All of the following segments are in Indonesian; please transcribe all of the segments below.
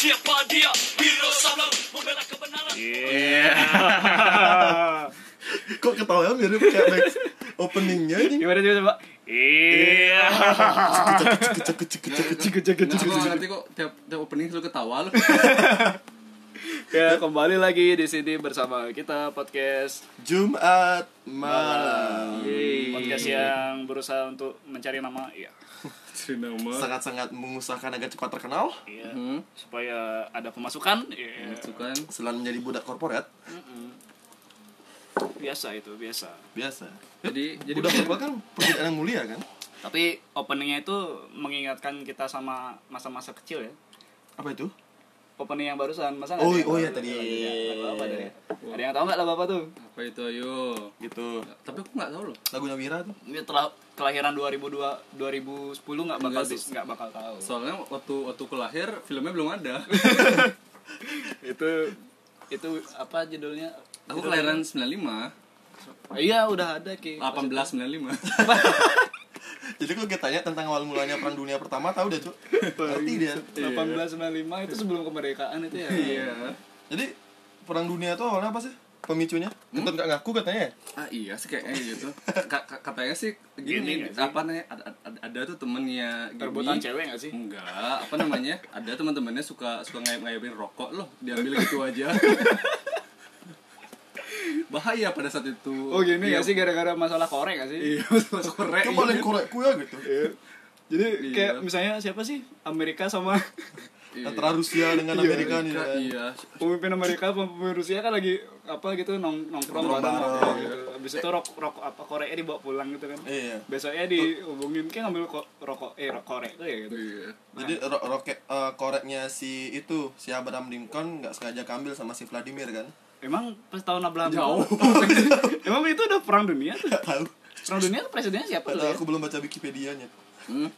Siapa dia Wiro Sablo Membela kebenaran Iya. Kok ketawa mirip kayak back openingnya ini. Gimana coba coba? Iya. Kecek kecek kecek kecek Nah, kecek aku nggak ngerti kok tiap tiap opening selalu ketawa lu. Ya, kembali lagi di sini bersama kita podcast Jumat malam. Yeay. podcast yang berusaha untuk mencari nama ya. Sangat-sangat mengusahakan agar cepat terkenal iya Hmm. supaya ada pemasukan ya Itu kan. selain menjadi budak korporat. biasa itu biasa Biasa. Jadi jadi Budak korporat kan pekerjaan yang mulia kan? tapi openingnya itu mengingatkan kita sama masa-masa kecil ya Apa itu? Opening yang barusan masa Oh, ada yang oh iya, tadi. lagu apa tadi ada yang tahu nggak lagu apa tuh apa itu ayo? Gitu. Tapi aku nggak tahu loh. Lagunya Wira tuh. ini telah kelahiran 2002 2010 nggak bakal nggak bakal tahu Soalnya waktu waktu aku lahir filmnya belum ada. itu itu apa judulnya Aku Judulnya- kelahiran 95, iya udah ada ki 1895. Jadi kalau kita tanya tentang awal mulanya perang dunia pertama tahu deh, Cuk. Ngerti dia. 1895 itu sebelum kemerdekaan itu ya Iya. Jadi perang dunia itu awalnya apa sih? Pemicunya? Kita nggak ngaku katanya ya? Ah iya sih kayaknya gitu. Ka- ka- katanya sih Gini gini, apa namanya ada, ada, ada tuh temennya Gini. Rebutan cewek nggak sih? Enggak, apa namanya? Ada teman-temannya suka suka ngayap-ngayapin rokok loh, diambil gitu aja. Bahaya pada saat itu. Oh gini Iya. ya sih gara-gara masalah korek gak sih? Iya, masalah korek. Kamu paling korekku ya gitu. Jadi Iya. kayak misalnya siapa sih Amerika sama Iya. Antara Rusia dengan Iya, Amerika nih. Kan. Iya. pemimpin Amerika sama pemimpin Rusia kan lagi apa gitu nong nongkrong Nongkrong bareng gitu. Habis itu rokok rokok apa koreknya dibawa pulang gitu kan. Iya. Besoknya dihubungin kayak ngambil ko- rokok eh rokok korek tuh ya gitu. Iya. Jadi ro- roket eh, koreknya si itu si Abraham Lincoln nggak sengaja kambil sama si Vladimir kan? Emang pas tahun Abraham Jauh. Emang itu udah perang dunia tuh. Tahu. Perang dunia tuh presidennya siapa tuh ya? aku belum baca Wikipedia-nya. Hmm.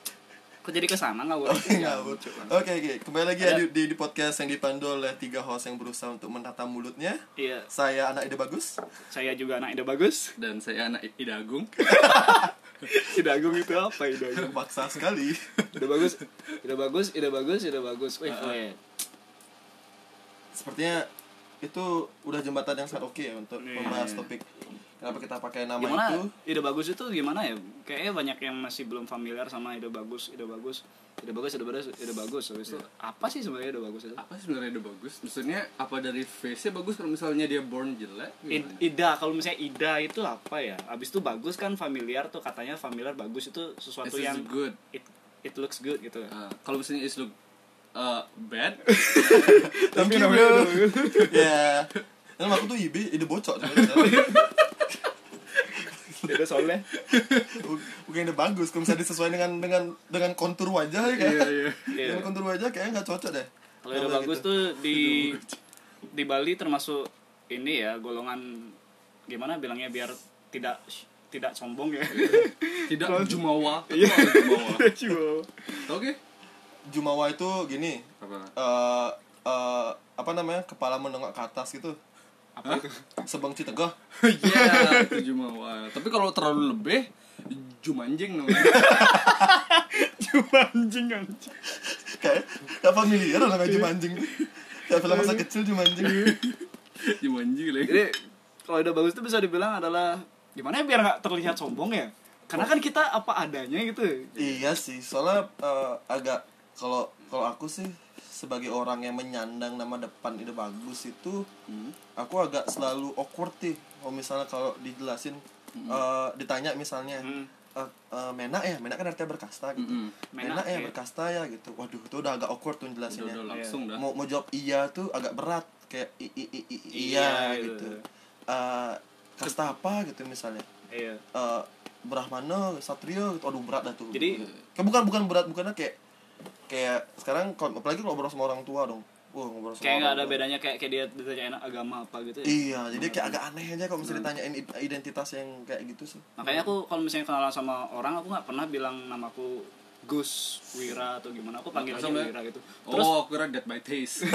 Kok jadi ke sana nggak Oh, boleh? ngawur. Oke oke, kembali lagi ya di, di, di podcast yang dipandu oleh tiga host yang berusaha untuk menata mulutnya. Iya, Saya anak ide bagus. saya juga anak ide bagus. Dan saya anak Ida Agung. Ide Agung itu apa ide Agung? Paksa sekali. Ide bagus, ide bagus, ide bagus, ide bagus. Wih, wih. Sepertinya itu udah jembatan yang sangat oke ya untuk Iya. membahas topik kenapa kita pakai nama gimana itu. ide bagus itu gimana ya kayaknya banyak yang masih belum familiar sama ide bagus ide bagus ide bagus ide bagus ide bagus habis itu apa sih sebenarnya ide bagus itu Apa sih sebenarnya udah bagus? Maksudnya apa dari face-nya bagus kalau misalnya dia born jelek? Ida kalau misalnya ida itu apa ya habis itu bagus kan familiar tuh katanya familiar bagus itu sesuatu This yang good. it, it looks good gitu Ah, kalau misalnya is look uh, bad, Tapi namanya Ya. Nama aku tuh Ibe, ide bocok sebenarnya. ide soalnya Bukan ide bagus, kalau misalnya disesuaikan dengan dengan dengan kontur wajah ya kayak. iya iya. Iya. Dengan kontur wajah kayaknya nggak cocok deh. kalau ide Nama bagus gitu. tuh di di Bali termasuk ini ya golongan gimana bilangnya biar tidak tidak sombong ya Tidak jumawa. Iya. Jumawa. Cuma. Oke. Jumawa itu gini, Apa? eh eh, apa namanya kepala menengok ke atas gitu. Apa itu? Sebang citegah Iya, itu jumawa. Tapi kalau terlalu lebih jumanjing namanya. cuma anjing. Kayak kayak familiar namanya jumanjing. Kayak film masa kecil jumanjing. Jumanjing lagi. jadi kalau udah bagus itu bisa dibilang adalah gimana ya biar nggak terlihat sombong ya? Karena kan kita apa adanya gitu. Iya sih soalnya eh, agak kalau kalau aku sih sebagai orang yang menyandang nama depan ide bagus itu aku agak selalu awkward sih. Kalau misalnya kalau dijelasin eh, ditanya misalnya Hmm. eh, eh, menak ya? Menak kan artinya berkasta gitu. Mm-mm. menak, Menak, ya iya. berkasta ya gitu. Waduh itu udah agak awkward tuh Udah, jelasinnya udah langsung dah. mau mau jawab iya tuh agak berat. Kayak i, i, i, i- Iya, iya, gitu. gitu. Eh, kasta apa gitu misalnya. Iya. Eh, Brahmana Satrio gitu. Aduh berat dah tuh. Jadi- bukan bukan berat bukannya kayak kayak sekarang kalau apalagi kalau ngobrol sama orang tua dong. Wah ngobrol sama kayak nggak ada tua. bedanya kayak kayak dia ditanyain agama apa gitu ya? Iya jadi kayak agak aneh aja kalau misalnya ditanyain id- identitas yang kayak gitu sih. Makanya aku kalau misalnya kenalan sama orang aku nggak pernah bilang namaku Gus Wira atau gimana. Aku panggil aja? Wira gitu. Terus Oh, aku kira dead by taste.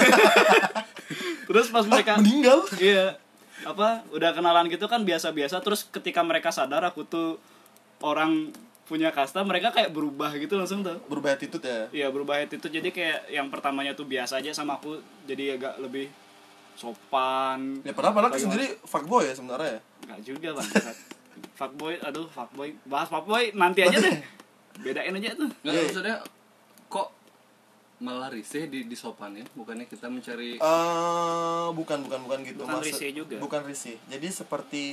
terus pas mereka meninggal. Iya. Apa udah kenalan gitu kan biasa-biasa. Terus ketika mereka sadar aku tuh orang punya kasta mereka kayak berubah gitu langsung tuh. Berubah attitude ya? Iya berubah attitude. Jadi kayak yang pertamanya tuh biasa aja sama aku jadi agak lebih sopan. Ya padahal padahal sendiri fuckboy ya sebenarnya. Ya Enggak juga bang. Fuckboy aduh fuckboy. Bahas fuckboy nanti aja deh. Bedain aja tuh. Nggak, Iya. maksudnya kok malah risih di disopanin bukannya kita mencari Eh, bukan bukan bukan gitu. Bukan Maksud- risih juga. bukan risih. Jadi seperti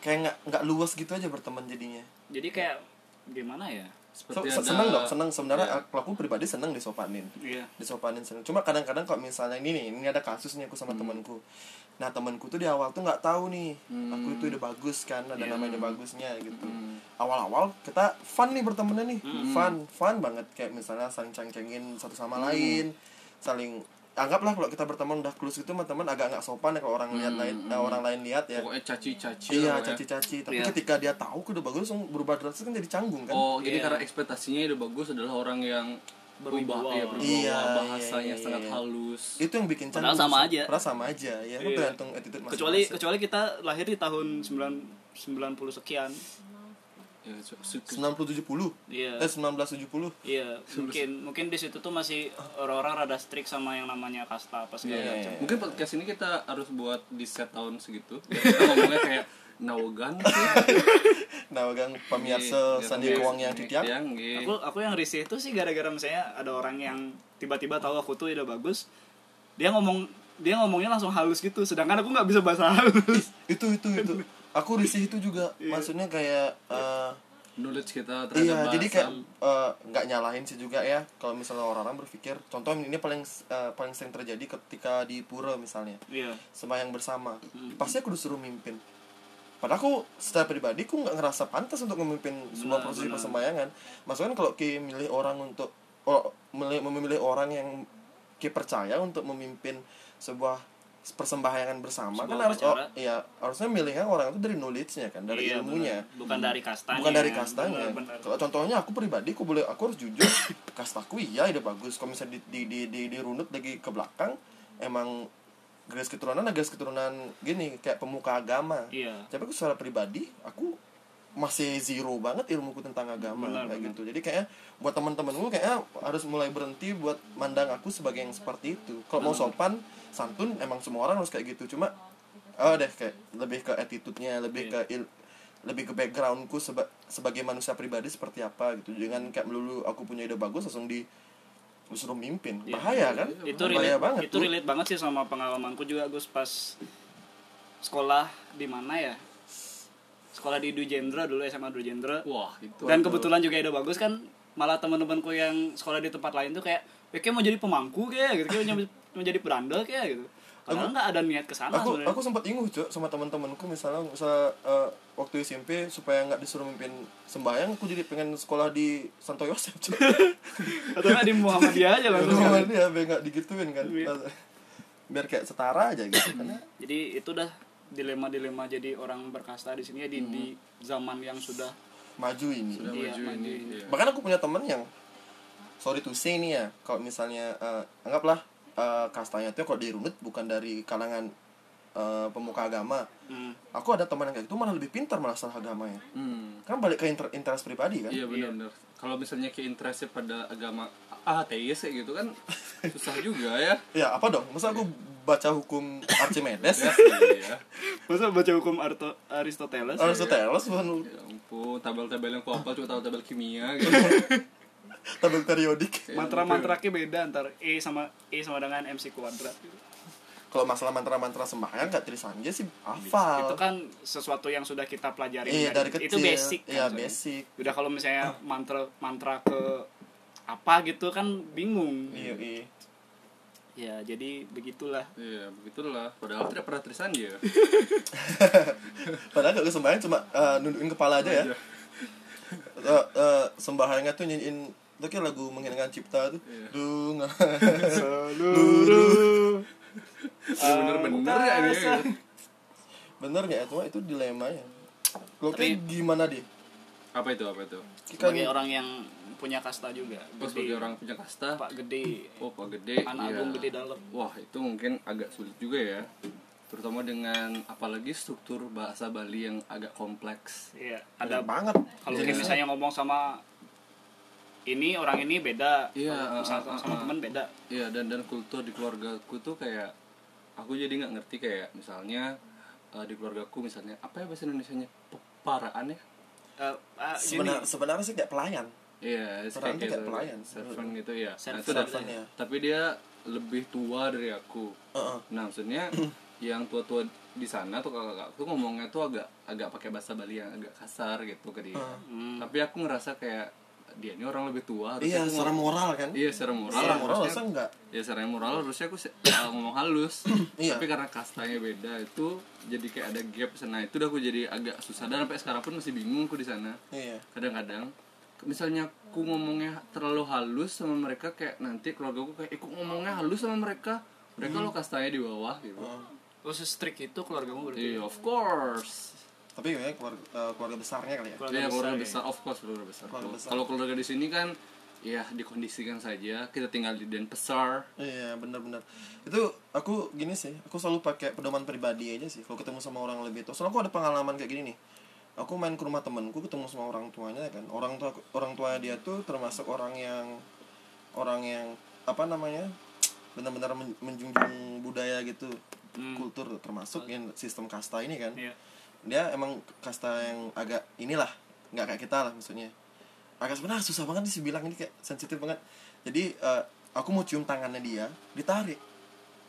kayak nggak nggak luas gitu aja berteman jadinya. Jadi kayak gimana ya? Seperti se- ada seneng dong seneng. Sebenarnya kalau aku pribadi seneng disopanin iya. Disopanin seneng. Cuma kadang-kadang kalau misalnya ini nih ini ada kasus nih aku sama temanku. Nah temanku tuh di awal tuh nggak tahu nih. Aku itu udah bagus kan ada Iya. namanya udah bagusnya gitu. Hmm. awal-awal kita fun nih bertemannya nih. Fun fun banget. Kayak misalnya saling cengcengin satu sama lain saling anggaplah kalau kita berteman udah close gitu teman-teman agak nggak sopan ya kalau orang lihat lain eh, orang lain lihat ya pokoknya caci-caci iya ya. caci-caci tapi Iya. ketika dia tahu udah bagus langsung berubah drastis kan jadi canggung kan oh jadi Iya. karena ekspektasinya udah bagus adalah orang yang berubah ya berubah Iya, bahasanya iya, iya, sangat iya. halus itu yang bikin Padahal canggung sama sih. aja. padahal sama aja ya itu Iya. tergantung attitude kecuali masing-masing. kecuali kita lahir di tahun 9 90 sekian ya, su- su- 90 70 iya. Eh 1970 iya mungkin mungkin di situ tuh masih orang-orang rada strict sama yang namanya kasta apa segala Iya, macam. iya. mungkin podcast ini kita harus buat di set tahun segitu. Kita ngomongnya kayak nawagan sih. Nah gang pemirsa Iya, sandi iya, keuang yang iya, tiang, iya. aku aku yang risih itu sih gara-gara misalnya ada orang yang tiba-tiba tahu aku tuh udah bagus dia ngomong dia ngomongnya langsung halus gitu. Sedangkan aku nggak bisa bahasa halus. Itu itu itu aku risih itu juga Iya. maksudnya kayak eh, knowledge kita terhadap iya bahasa jadi kayak eh, nggak nyalahin sih juga ya kalau misalnya orang-orang berpikir contoh ini paling eh, paling sering terjadi ketika di pura misalnya iya sembahyang bersama Hmm. pasti aku disuruh mimpin padahal aku secara pribadi aku nggak ngerasa pantas untuk memimpin sebuah Benar, prosesi benar. maksudnya kalau ki milih orang untuk oh, milih, memilih orang yang ki percaya untuk memimpin sebuah persembahyangan bersama Sebuah kan harus oh, iya harusnya milihnya orang itu dari knowledge-nya kan dari Iya, ilmunya. Benar. bukan dari kastanya. Bukan dari kastanya. Kalau contohnya aku pribadi aku boleh aku harus jujur kastaku iya ide bagus. Kalau misalnya di di di, di, dirunut lagi ke belakang emang garis keturunan garis keturunan gini kayak pemuka agama. Iya. Tapi aku secara pribadi aku masih zero banget ilmuku tentang agama Benar, kayak benar. gitu. Jadi kayak buat teman-temanku kayaknya harus mulai berhenti buat mandang aku sebagai yang seperti itu. Kalau mau sopan santun emang semua orang harus kayak gitu. Cuma oh deh kayak lebih ke attitude-nya lebih Iya. ke il lebih ke backgroundku seba- sebagai manusia pribadi seperti apa gitu. Jangan kayak melulu aku punya ide bagus langsung di disuruh mimpin. Iya. bahaya kan? Itu bahaya relate banget itu tuh. relate banget sih sama pengalamanku juga Gus pas sekolah di mana ya? Sekolah di Dwi Jendra dulu SMA Dwi Jendra wah itu dan kebetulan juga ada bagus kan malah teman-temanku yang sekolah di tempat lain tuh kayak "Ya, kayak mau jadi pemangku kayak gitu. Kayak mau jadi berandal kayak gitu. Padahal nggak ada niat ke sana aku sebenarnya. aku sempat ingu cok sama teman-temanku misalnya misalnya eh, waktu SMP supaya nggak disuruh mimpin sembahyang aku jadi pengen sekolah di Santo Yosef cok atau nggak di Muhammadiyah aja langsung. Sama dia biar nggak digituin kan. Iya. biar kayak setara aja gitu. Karena jadi itu dah dilema-dilema jadi orang berkasta di sini ya di, di zaman yang sudah maju ini. Sudah Iya, maju maju ini ini. iya. bahkan aku punya temen yang sorry to say nih ya kalau misalnya eh, anggaplah eh, kastanya itu kalau dirunut bukan dari kalangan eh, pemuka agama hmm, aku ada teman yang kayak itu malah lebih pintar malah salah agamanya Hmm. kan balik ke inter interest pribadi kan Iya benar-benar. Kalau misalnya ke interestnya pada agama ateis kayak gitu kan susah juga ya. ya apa dong masa aku baca hukum Archimedes Ya, iya. masa baca hukum Arto, Aristoteles Aristoteles bukan Ya ampun, tabel-tabel yang kau apa cuma tahu tabel kimia gitu. Tabel periodik. Mantra-mantranya beda antar E sama E sama dengan MC kuadrat. Kalau masalah mantra-mantra sembahyang kak Trisanja sih hafal. Itu kan sesuatu yang sudah kita pelajari iya dari kecil itu basic kan iya basic. Udah kalau misalnya mantra mantra ke apa gitu kan bingung. Iya iya. Ya jadi begitulah. Iya, begitulah. Padahal tidak pernah trisan dia. padahal kalau sembahyang cuma eh, nundukin kepala aja ya. Iya. Eh, eh, sembahyangnya tuh nyanyiin itu kayak lagu menghilangkan cipta tuh Iya. Dunga seluruh Bener-bener ya ini. ya. bener nggak ya cuma itu dilemanya kalau Tapi- kayak gimana deh Apa itu? Apa itu? kan sebagai orang yang punya kasta juga Oh, Gede. sebagai orang punya kasta. pak gede Oh, Pak Gede. anak iya. agung gede dalam Wah, itu mungkin agak sulit juga ya. terutama dengan apalagi struktur bahasa Bali yang agak kompleks Iya, ada banget kalau kita misalnya ngomong sama ini orang ini beda, Iya, Kalau misalnya uh, uh, sama uh. teman beda. Iya dan dan kultur di keluargaku tuh kayak aku jadi nggak ngerti kayak misalnya eh, di keluargaku misalnya apa ya bahasa Indonesianya peparaan ya Eh, ah, gini, sebenarnya sebenarnya sih kayak pelayan Iya, tuh kayak pelayan. servant gitu ya. Nah, Servant, itu dah- servant, ya. Tapi dia lebih tua dari aku. Heeh. Nah, maksudnya yang tua-tua di sana tuh kakak tuh ngomongnya tuh agak agak pakai bahasa Bali yang agak kasar gitu ke dia. Hmm. Tapi aku ngerasa kayak dia ini orang lebih tua harusnya iya aku secara moral kan? Iya, secara moral. secara moral harusnya- enggak? Ya secara moral harusnya aku uh, ngomong halus. Iya. tapi karena kastanya beda itu jadi kayak ada gap. Sana itu udah aku jadi agak susah. Dan sampai sekarang pun masih bingung aku di sana. Iya. Kadang-kadang misalnya aku ngomongnya terlalu halus sama mereka kayak nanti keluarga aku kayak ikut ngomongnya halus sama mereka? Mereka lo kastanya di bawah gitu. Lo se-strict itu keluargamu berarti. iya of course tapi ya keluarga, eh, keluarga besarnya kali ya Keluarga Iya keluarga besar, besar, of course keluarga besar. Keluarga Kalau- besar. Kalau keluarga di sini kan ya dikondisikan saja. Kita tinggal di Denpasar. Iya benar-benar itu aku gini sih aku selalu pakai pedoman pribadi aja sih kalau ketemu sama orang lebih tua soalnya aku ada pengalaman kayak gini nih aku main ke rumah temenku ketemu sama orang tuanya kan orang tua orang tua dia tuh termasuk orang yang orang yang apa namanya benar-benar men- menjunjung budaya gitu kultur termasuk yang sistem kasta ini kan Iya. Dia emang kasta yang agak inilah nggak kayak kita lah maksudnya agak sebenarnya susah banget sih bilang ini kayak sensitif banget jadi eh, aku mau cium tangannya dia ditarik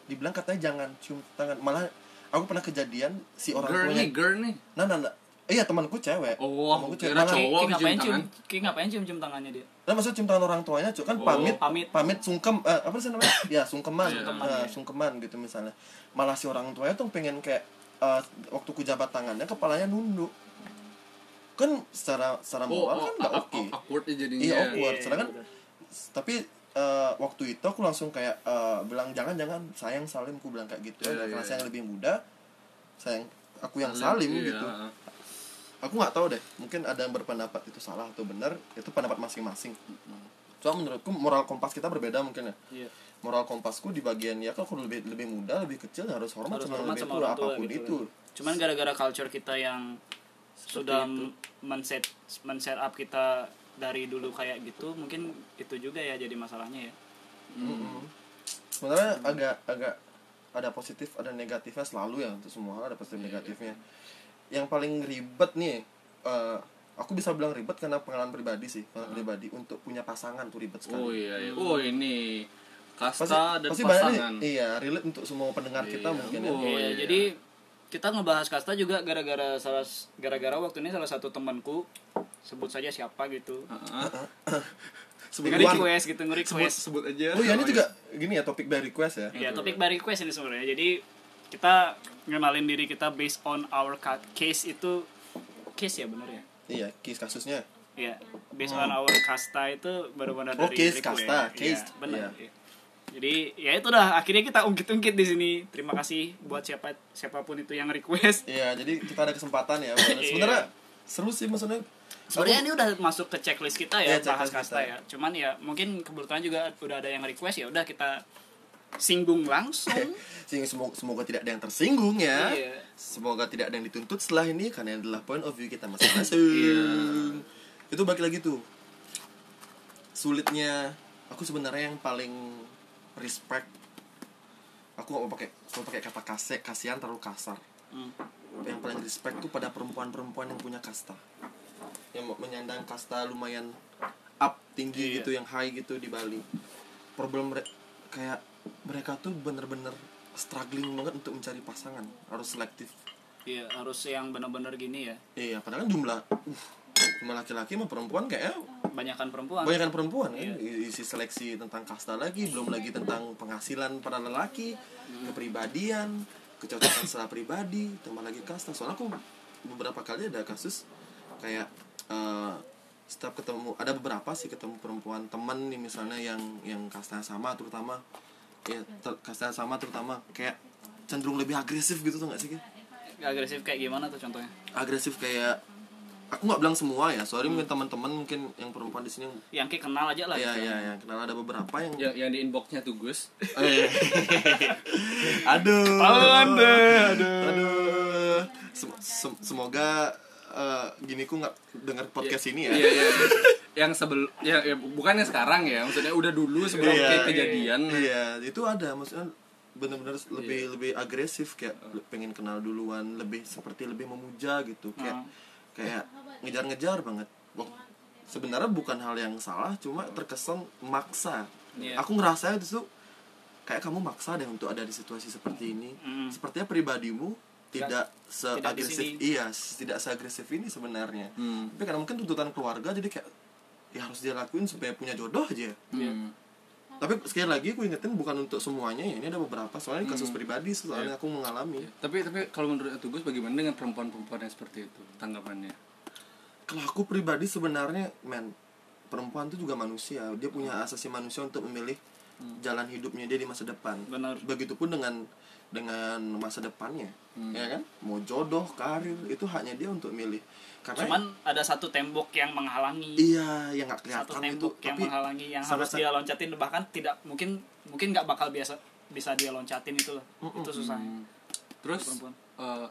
dibilang katanya jangan cium tangan malah aku pernah kejadian si orang Girl tuanya nih, girl nih. nah nah, nah. iya temanku cewek Oh, temanku kira Malah- cowok. Ki ngapain cium cium. Ki ngapain cium-cium tangannya dia? Nah, maksudnya cium tangan orang tuanya, cuy kan Oh, pamit, pamit. pamit sungkem, eh, apa sih namanya? ya sungkeman, Iya. Nah, sungkeman gitu misalnya. Malah si orang tuanya tuh pengen kayak eh, waktu ku jabat tangannya, kepalanya nunduk. Kan secara secara Oh, moral oh, kan nggak oke. a- awkward ya jadinya. Iya awkward. Iya, Sedangkan betul. tapi eh, waktu itu aku langsung kayak eh, bilang jangan jangan sayang salim ku bilang kayak gitu Iya, ya. Karena iya, saya iya. yang lebih muda, sayang aku yang salim Iya. gitu. Aku nggak tahu deh, mungkin ada yang berpendapat itu salah atau benar, itu pendapat masing-masing. Cuma menurutku moral kompas kita berbeda mungkin ya. Iya. Moral kompasku di bagian ya kalau lebih lebih muda, lebih kecil harus hormat Harus sama hormat lebih sama tua orang tua apa pun gitu. itu. Cuman gara-gara culture kita yang sudah men-set men-set up kita dari dulu kayak gitu, mungkin itu juga ya jadi masalahnya ya. Mm-mm. Sebenarnya agak agak ada positif ada negatifnya selalu ya untuk semua hal ada positif negatifnya. Yang paling ribet nih eh, aku bisa bilang ribet karena pengalaman pribadi sih, pengalaman pribadi untuk punya pasangan tuh ribet sekali. Oh iya, iya. Oh ini pasti kasta dan pasti banyak nih, pasangan. iya relate untuk semua pendengar kita Iya. mungkin ya. Oh, Iya, iya. jadi kita ngebahas kasta juga gara-gara salah gara-gara waktu ini salah satu temanku sebut saja siapa gitu. Heeh. Sebut Nge-request gitu, sebut nge-request. sebut aja. Oh iya ini juga gini ya topik by request ya. Iya, topik by request ini sebenarnya. Jadi kita ngenalin diri kita based on our ca- case itu case ya bener ya? Iya, case kasusnya. Iya, based on our kasta itu benar-benar Oh, dari case request. kasta, Iya, case. benar. Iya. iya. Jadi ya itu dah akhirnya kita ungkit-ungkit di sini. Terima kasih buat siapa siapa pun itu yang request. Iya, jadi kita ada kesempatan ya. Iya. Sebenarnya seru sih maksudnya. Sebenarnya ini udah masuk ke checklist kita ya, Iya, bahas kasta ya. Cuman ya mungkin kebetulan juga udah ada yang request ya udah kita singgung langsung. Semoga, semoga tidak ada yang tersinggung ya. Iya. Semoga tidak ada yang dituntut setelah ini karena ini adalah point of view kita masing-masing. Iya. Itu balik lagi tuh. Sulitnya aku sebenarnya yang paling respect aku gak mau pakai mau pakai kata kasih kasihan terlalu kasar Hmm. yang paling respect tuh pada perempuan-perempuan yang punya kasta yang menyandang kasta lumayan up tinggi Iya. gitu yang high gitu di Bali problem mere- kayak mereka tuh bener-bener struggling banget untuk mencari pasangan harus selektif Iya, harus yang benar-benar gini ya. iya padahal kan jumlah uh, jumlah laki-laki sama perempuan kayaknya Banyakan perempuan. banyak kan perempuan kan Iya. isi seleksi tentang kasta lagi belum lagi tentang penghasilan para lelaki kepribadian kecocokan secara pribadi tambah lagi kasta soalnya aku beberapa kali ada kasus kayak eh, setiap ketemu ada beberapa sih ketemu perempuan temen nih misalnya yang yang kasta sama terutama ya ter- kasta sama terutama kayak cenderung lebih agresif gitu tuh gak sih? Agresif kayak gimana tuh contohnya? agresif kayak aku nggak bilang semua ya sorry mungkin teman-teman mungkin yang perempuan di sini yang kayak kenal aja lah ya ya yang kenal ada beberapa yang yang, yang di inboxnya tuh Gus. Aduh. Aduh, aduh. Sem- sem- semoga eh, gini ku nggak dengar podcast ini ya. Iya iya. Yang sebelum ya, ya bukan yang sekarang ya maksudnya udah dulu sebelum kayak iya, kejadian. iya. Itu ada maksudnya benar-benar lebih lebih agresif kayak pengen kenal duluan lebih seperti lebih memuja gitu kayak Hmm. Kayak ngejar-ngejar banget sebenarnya bukan hal yang salah cuma terkesan maksa Iya. aku ngerasa itu tuh kayak kamu maksa deh untuk ada di situasi seperti ini Mm. sepertinya pribadimu tidak seagresif iya tidak seagresif ini sebenarnya Hmm. tapi karena mungkin tuntutan keluarga jadi kayak ya harus dia lakuin supaya punya jodoh aja Hmm. Tapi sekali lagi aku ingetin bukan untuk semuanya ya ini ada beberapa. Soalnya ini kasus Hmm. pribadi soalnya aku mengalami. Tapi tapi kalau menurut Tuh Gus bagaimana dengan perempuan-perempuan yang seperti itu tanggapannya? Kalau aku pribadi sebenarnya men perempuan itu juga manusia. Dia punya asasi manusia untuk memilih jalan hidupnya dia di masa depan. Benar. begitupun dengan dengan masa depannya ya kan? Mau jodoh karir itu haknya dia untuk milih. Karena cuman ada satu tembok yang menghalangi. Iya yang nggak satu kelihatan itu tembok yang tapi menghalangi yang harus dia loncatin bahkan tidak mungkin mungkin nggak bakal biasa bisa dia loncatin itu loh itu susah. Terus Perempuan. eh,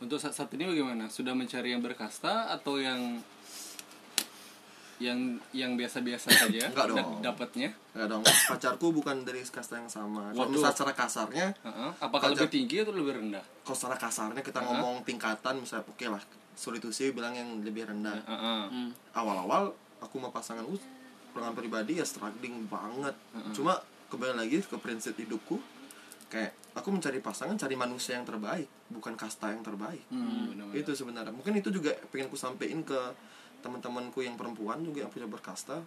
untuk saat, saat ini bagaimana? Sudah mencari yang berkasta atau yang yang yang biasa-biasa saja Enggak dong. dapatnya nggak dong. Pacarku bukan dari kasta yang sama. Kalau misalnya secara kasarnya Heeh. apakah Pacar- lebih tinggi atau lebih rendah? Kalau secara kasarnya kita Uh-huh. ngomong tingkatan misalnya oke lah sorry to say bilang yang lebih rendah. Heeh. Hmm. awal-awal aku sama pasangan us pengalaman pribadi ya struggling banget. Cuma kembali lagi ke prinsip hidupku kayak aku mencari pasangan cari manusia yang terbaik bukan kasta yang terbaik. Hmm, itu sebenarnya. Mungkin itu juga pengen ku sampein ke teman-temanku yang perempuan juga yang punya berkasta.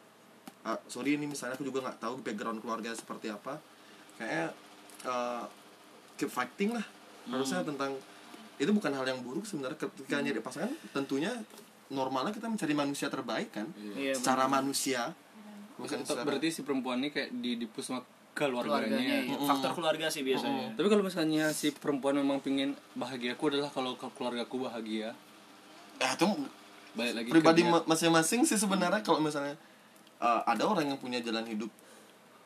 Ah, sorry ini misalnya aku juga nggak tahu background keluarga seperti apa. Kayaknya eh, keep fighting lah. Harusnya tentang itu bukan hal yang buruk sebenarnya. Ketika nyari pasangan tentunya normalnya kita mencari manusia terbaik kan? Iya, secara manusia. Bukan Maksud- secara berarti si perempuan ini kayak di dipus sama keluarganya. Keluarganya iya. faktor keluarga sih biasanya. Tapi kalau misalnya si perempuan memang pingin bahagia aku adalah kalau ke- keluargaku bahagia. Ya itu balik lagi pribadi masing-masing sih sebenarnya kalau misalnya uh, ada orang yang punya jalan hidup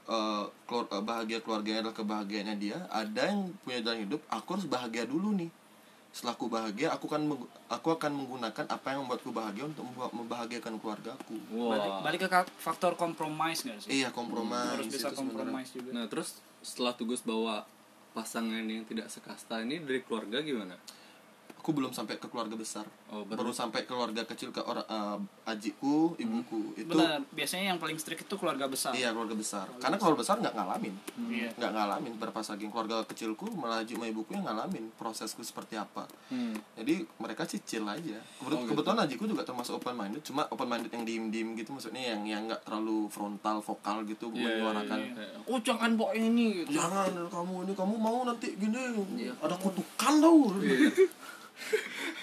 uh, keluar- uh, bahagia keluarganya adalah kebahagiaannya dia ada yang punya jalan hidup aku harus bahagia dulu nih. Setelah aku bahagia aku kan meng- aku akan menggunakan apa yang membuatku bahagia untuk membuat- membahagiakan keluargaku balik, Wah. balik ke faktor kompromis nggak sih? Iya kompromi harus bisa kompromis juga. Nah terus setelah tugas bawa pasangan yang tidak sekasta ini dari keluarga gimana? Aku belum sampai ke keluarga besar. Oh, baru- baru sampai keluarga kecil ke orang uh, ajiku ibuku. Itu benar. Biasanya yang paling strict itu keluarga besar. Iya keluarga besar. Karena keluarga besar nggak ngalamin. Iya. nggak ngalamin. Berapa saking keluarga kecilku malah Haji sama ibuku yang ngalamin prosesku seperti apa. Hmm. jadi mereka cicil aja. Kebet- Oh, gitu. kebetulan Hajiku juga termasuk open minded cuma open minded yang diem diem gitu maksudnya yang yang nggak terlalu frontal vokal gitu Iya, menyuarakan iya, iya. Oh jangan bawa ini gitu. jangan kamu ini kamu mau nanti gini. Iya. ada kutukan tau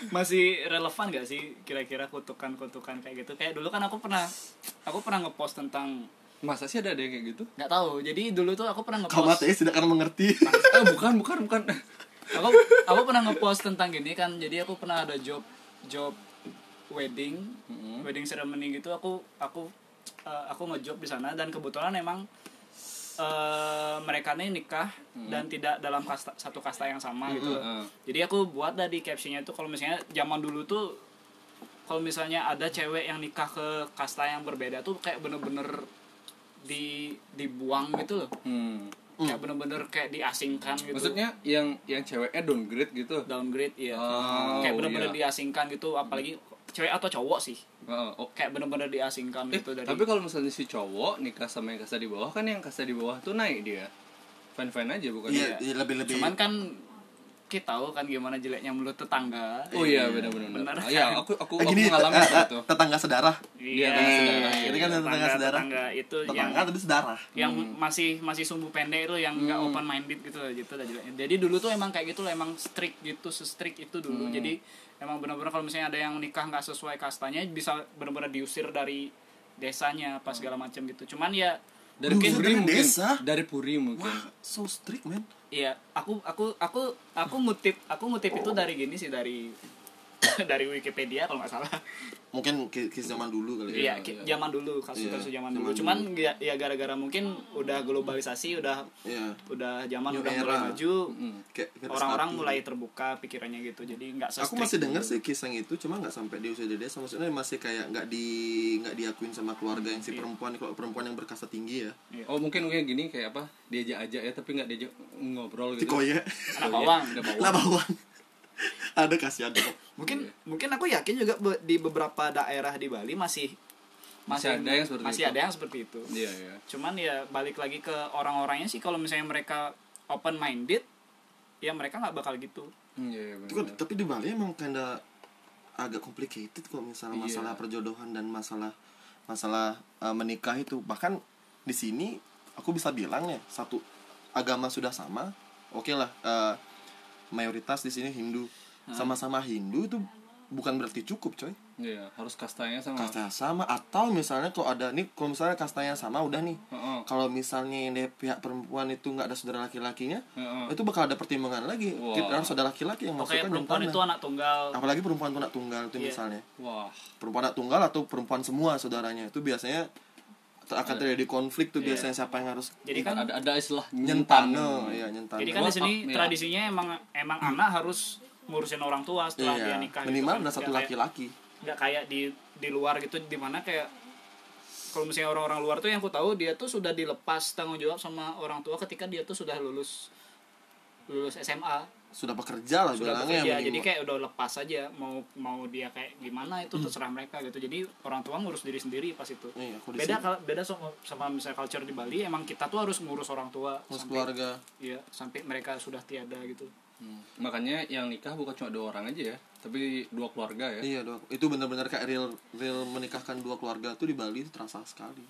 masih relevan gak sih kira-kira kutukan-kutukan kayak gitu kayak dulu kan aku pernah aku pernah ngepost tentang Masa sih ada ada yang kayak gitu? nggak tahu jadi dulu tuh aku pernah kamu ngepost ateis tidak akan mengerti Ah bukan bukan bukan. aku aku pernah ngepost tentang gini kan jadi aku pernah ada job job wedding Mm-hmm. wedding ceremony gitu aku aku eh, aku ngejob di sana dan kebetulan emang eh mereka nih nikah dan tidak dalam kasta, satu kasta yang sama gitu Mm-hmm. jadi aku buat dari captionnya itu kalau misalnya zaman dulu tuh kalau misalnya ada cewek yang nikah ke kasta yang berbeda tuh kayak bener-bener di dibuang gitu loh Hmm. kayak bener-bener kayak diasingkan gitu Maksudnya yang yang ceweknya downgrade gitu. downgrade ya Oh, kayak bener-bener iya. diasingkan gitu apalagi cewek atau cowok sih Oh, oh. kayak bener-bener diasingkan Eh, gitu dari tapi kalau misalnya si cowok nikah sama yang kasta di bawah kan yang kasta di bawah tuh naik dia. Fine fine aja bukan? iya iya, lebih lebih cuman kan kita tahu kan gimana jeleknya mulut tetangga Oh iya benar benar. Benar. benar. Iya aku aku, aku gini mengalami eh, seperti eh, itu. tetangga sedarah iya tetangga saudara. Ini kan tetangga saudara. tetangga itu yang tetangga tapi sedarah yang masih masih sumbu pendek itu yang nggak open minded gitu lah, gitu lah jeleknya. jadi dulu tuh emang kayak gitu loh emang strict gitu strict itu dulu jadi emang benar-benar kalau misalnya ada yang nikah nggak sesuai kastanya bisa benar-benar diusir dari desanya apa segala macam gitu cuman ya Dari puri dari mungkin. desa. Dari puri mungkin. wah so strict man iya aku aku aku aku ngutip aku ngutip itu dari gini sih dari dari Wikipedia kalau nggak salah mungkin ki- kisah zaman dulu kali iya ya ki- iya. zaman dulu kasus-kasus Iya, zaman zaman dulu dulu. cuman ya, ya gara-gara mungkin udah globalisasi udah Iya. udah zaman New udah mulai era. maju Mm. Kayak kita orang-orang mulai terbuka pikirannya gitu jadi nggak aku masih dengar dulu. sih kisah itu cuma nggak sampai di usia dia sama maksudnya masih kayak nggak di nggak diakuin sama keluarga yang si Iya. perempuan kalau perempuan yang berkasta tinggi ya Oh mungkin mungkin gini kayak apa diajak aja ya tapi nggak diajak ngobrol gitu. koye anak bawang lah bawang. ada kasihan dong mungkin mungkin aku yakin juga be- di beberapa daerah di Bali masih Masih ada yang seperti masih itu. ada yang seperti itu Iya iya. cuman ya balik lagi ke orang-orangnya sih kalau misalnya mereka open minded ya mereka nggak bakal gitu Hmm, Iya iya. Kan- benar. tapi di Bali emang kinda agak complicated kok misalnya Iya. masalah perjodohan dan masalah masalah uh, menikah itu bahkan di sini aku bisa bilang ya satu agama sudah sama oke lah uh, mayoritas di sini Hindu sama-sama Hindu itu bukan berarti cukup coy Iya harus kastanya sama. kastanya sama atau misalnya kalau ada nih kalau misalnya kastanya sama udah nih Heeh. kalau misalnya yang dari pihak perempuan itu nggak ada saudara laki-lakinya Heeh. itu bakal ada pertimbangan lagi Wah. kita harus ada laki-laki yang masukkan perempuan itu anak tunggal apalagi perempuan tuh anak tunggal itu Iya. misalnya Wah. perempuan anak tunggal atau perempuan semua saudaranya itu biasanya akan terjadi konflik tuh Iya. biasanya siapa yang harus jadi kan ada ada istilah nyentano ya nyentano jadi kan di sini iya. tradisinya emang emang anak harus ngurusin orang tua setelah dia iya nikah minimal gitu kan. ada satu Nggak kayak- laki-laki nggak kayak di di luar gitu di mana kayak kalau misalnya orang-orang luar tuh yang aku tahu dia tuh sudah dilepas tanggung jawab sama orang tua ketika dia tuh sudah lulus lulus SMA sudah bekerja lah sudah bilangnya bekerja jadi kayak udah lepas aja mau mau dia kayak gimana itu Hmm. terserah mereka gitu. Jadi orang tua ngurus diri sendiri pas itu. Iya, kalau beda sini. kal- beda sama, sama misalnya culture di Bali emang kita tuh harus ngurus orang tua harus sampai keluarga. Iya sampai mereka sudah tiada gitu. Hmm. Makanya yang nikah bukan cuma dua orang aja ya, tapi dua keluarga ya. iya dong itu benar-benar kayak real real menikahkan dua keluarga tuh di Bali itu terasa sekali.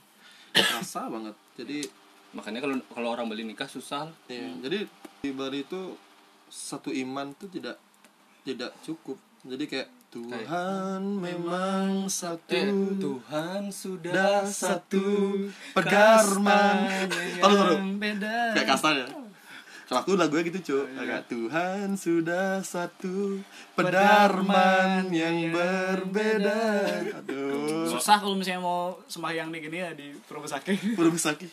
Terasa banget. Jadi Makanya kalau kalau orang Bali nikah susah. Iya, jadi di Bali itu satu iman tuh tidak tidak cukup. Jadi kayak Tuhan memang satu. Eh, Tuhan sudah Dah satu pegarman. Taruh. beda Kayak kasar ya. Kalau aku lagunya gitu cuy. Kayak Tuhan sudah satu pedarman yang berbeda. Aduh. susah kalau misalnya mau sembahyang di gini ya di Purwosaki Purwosaki.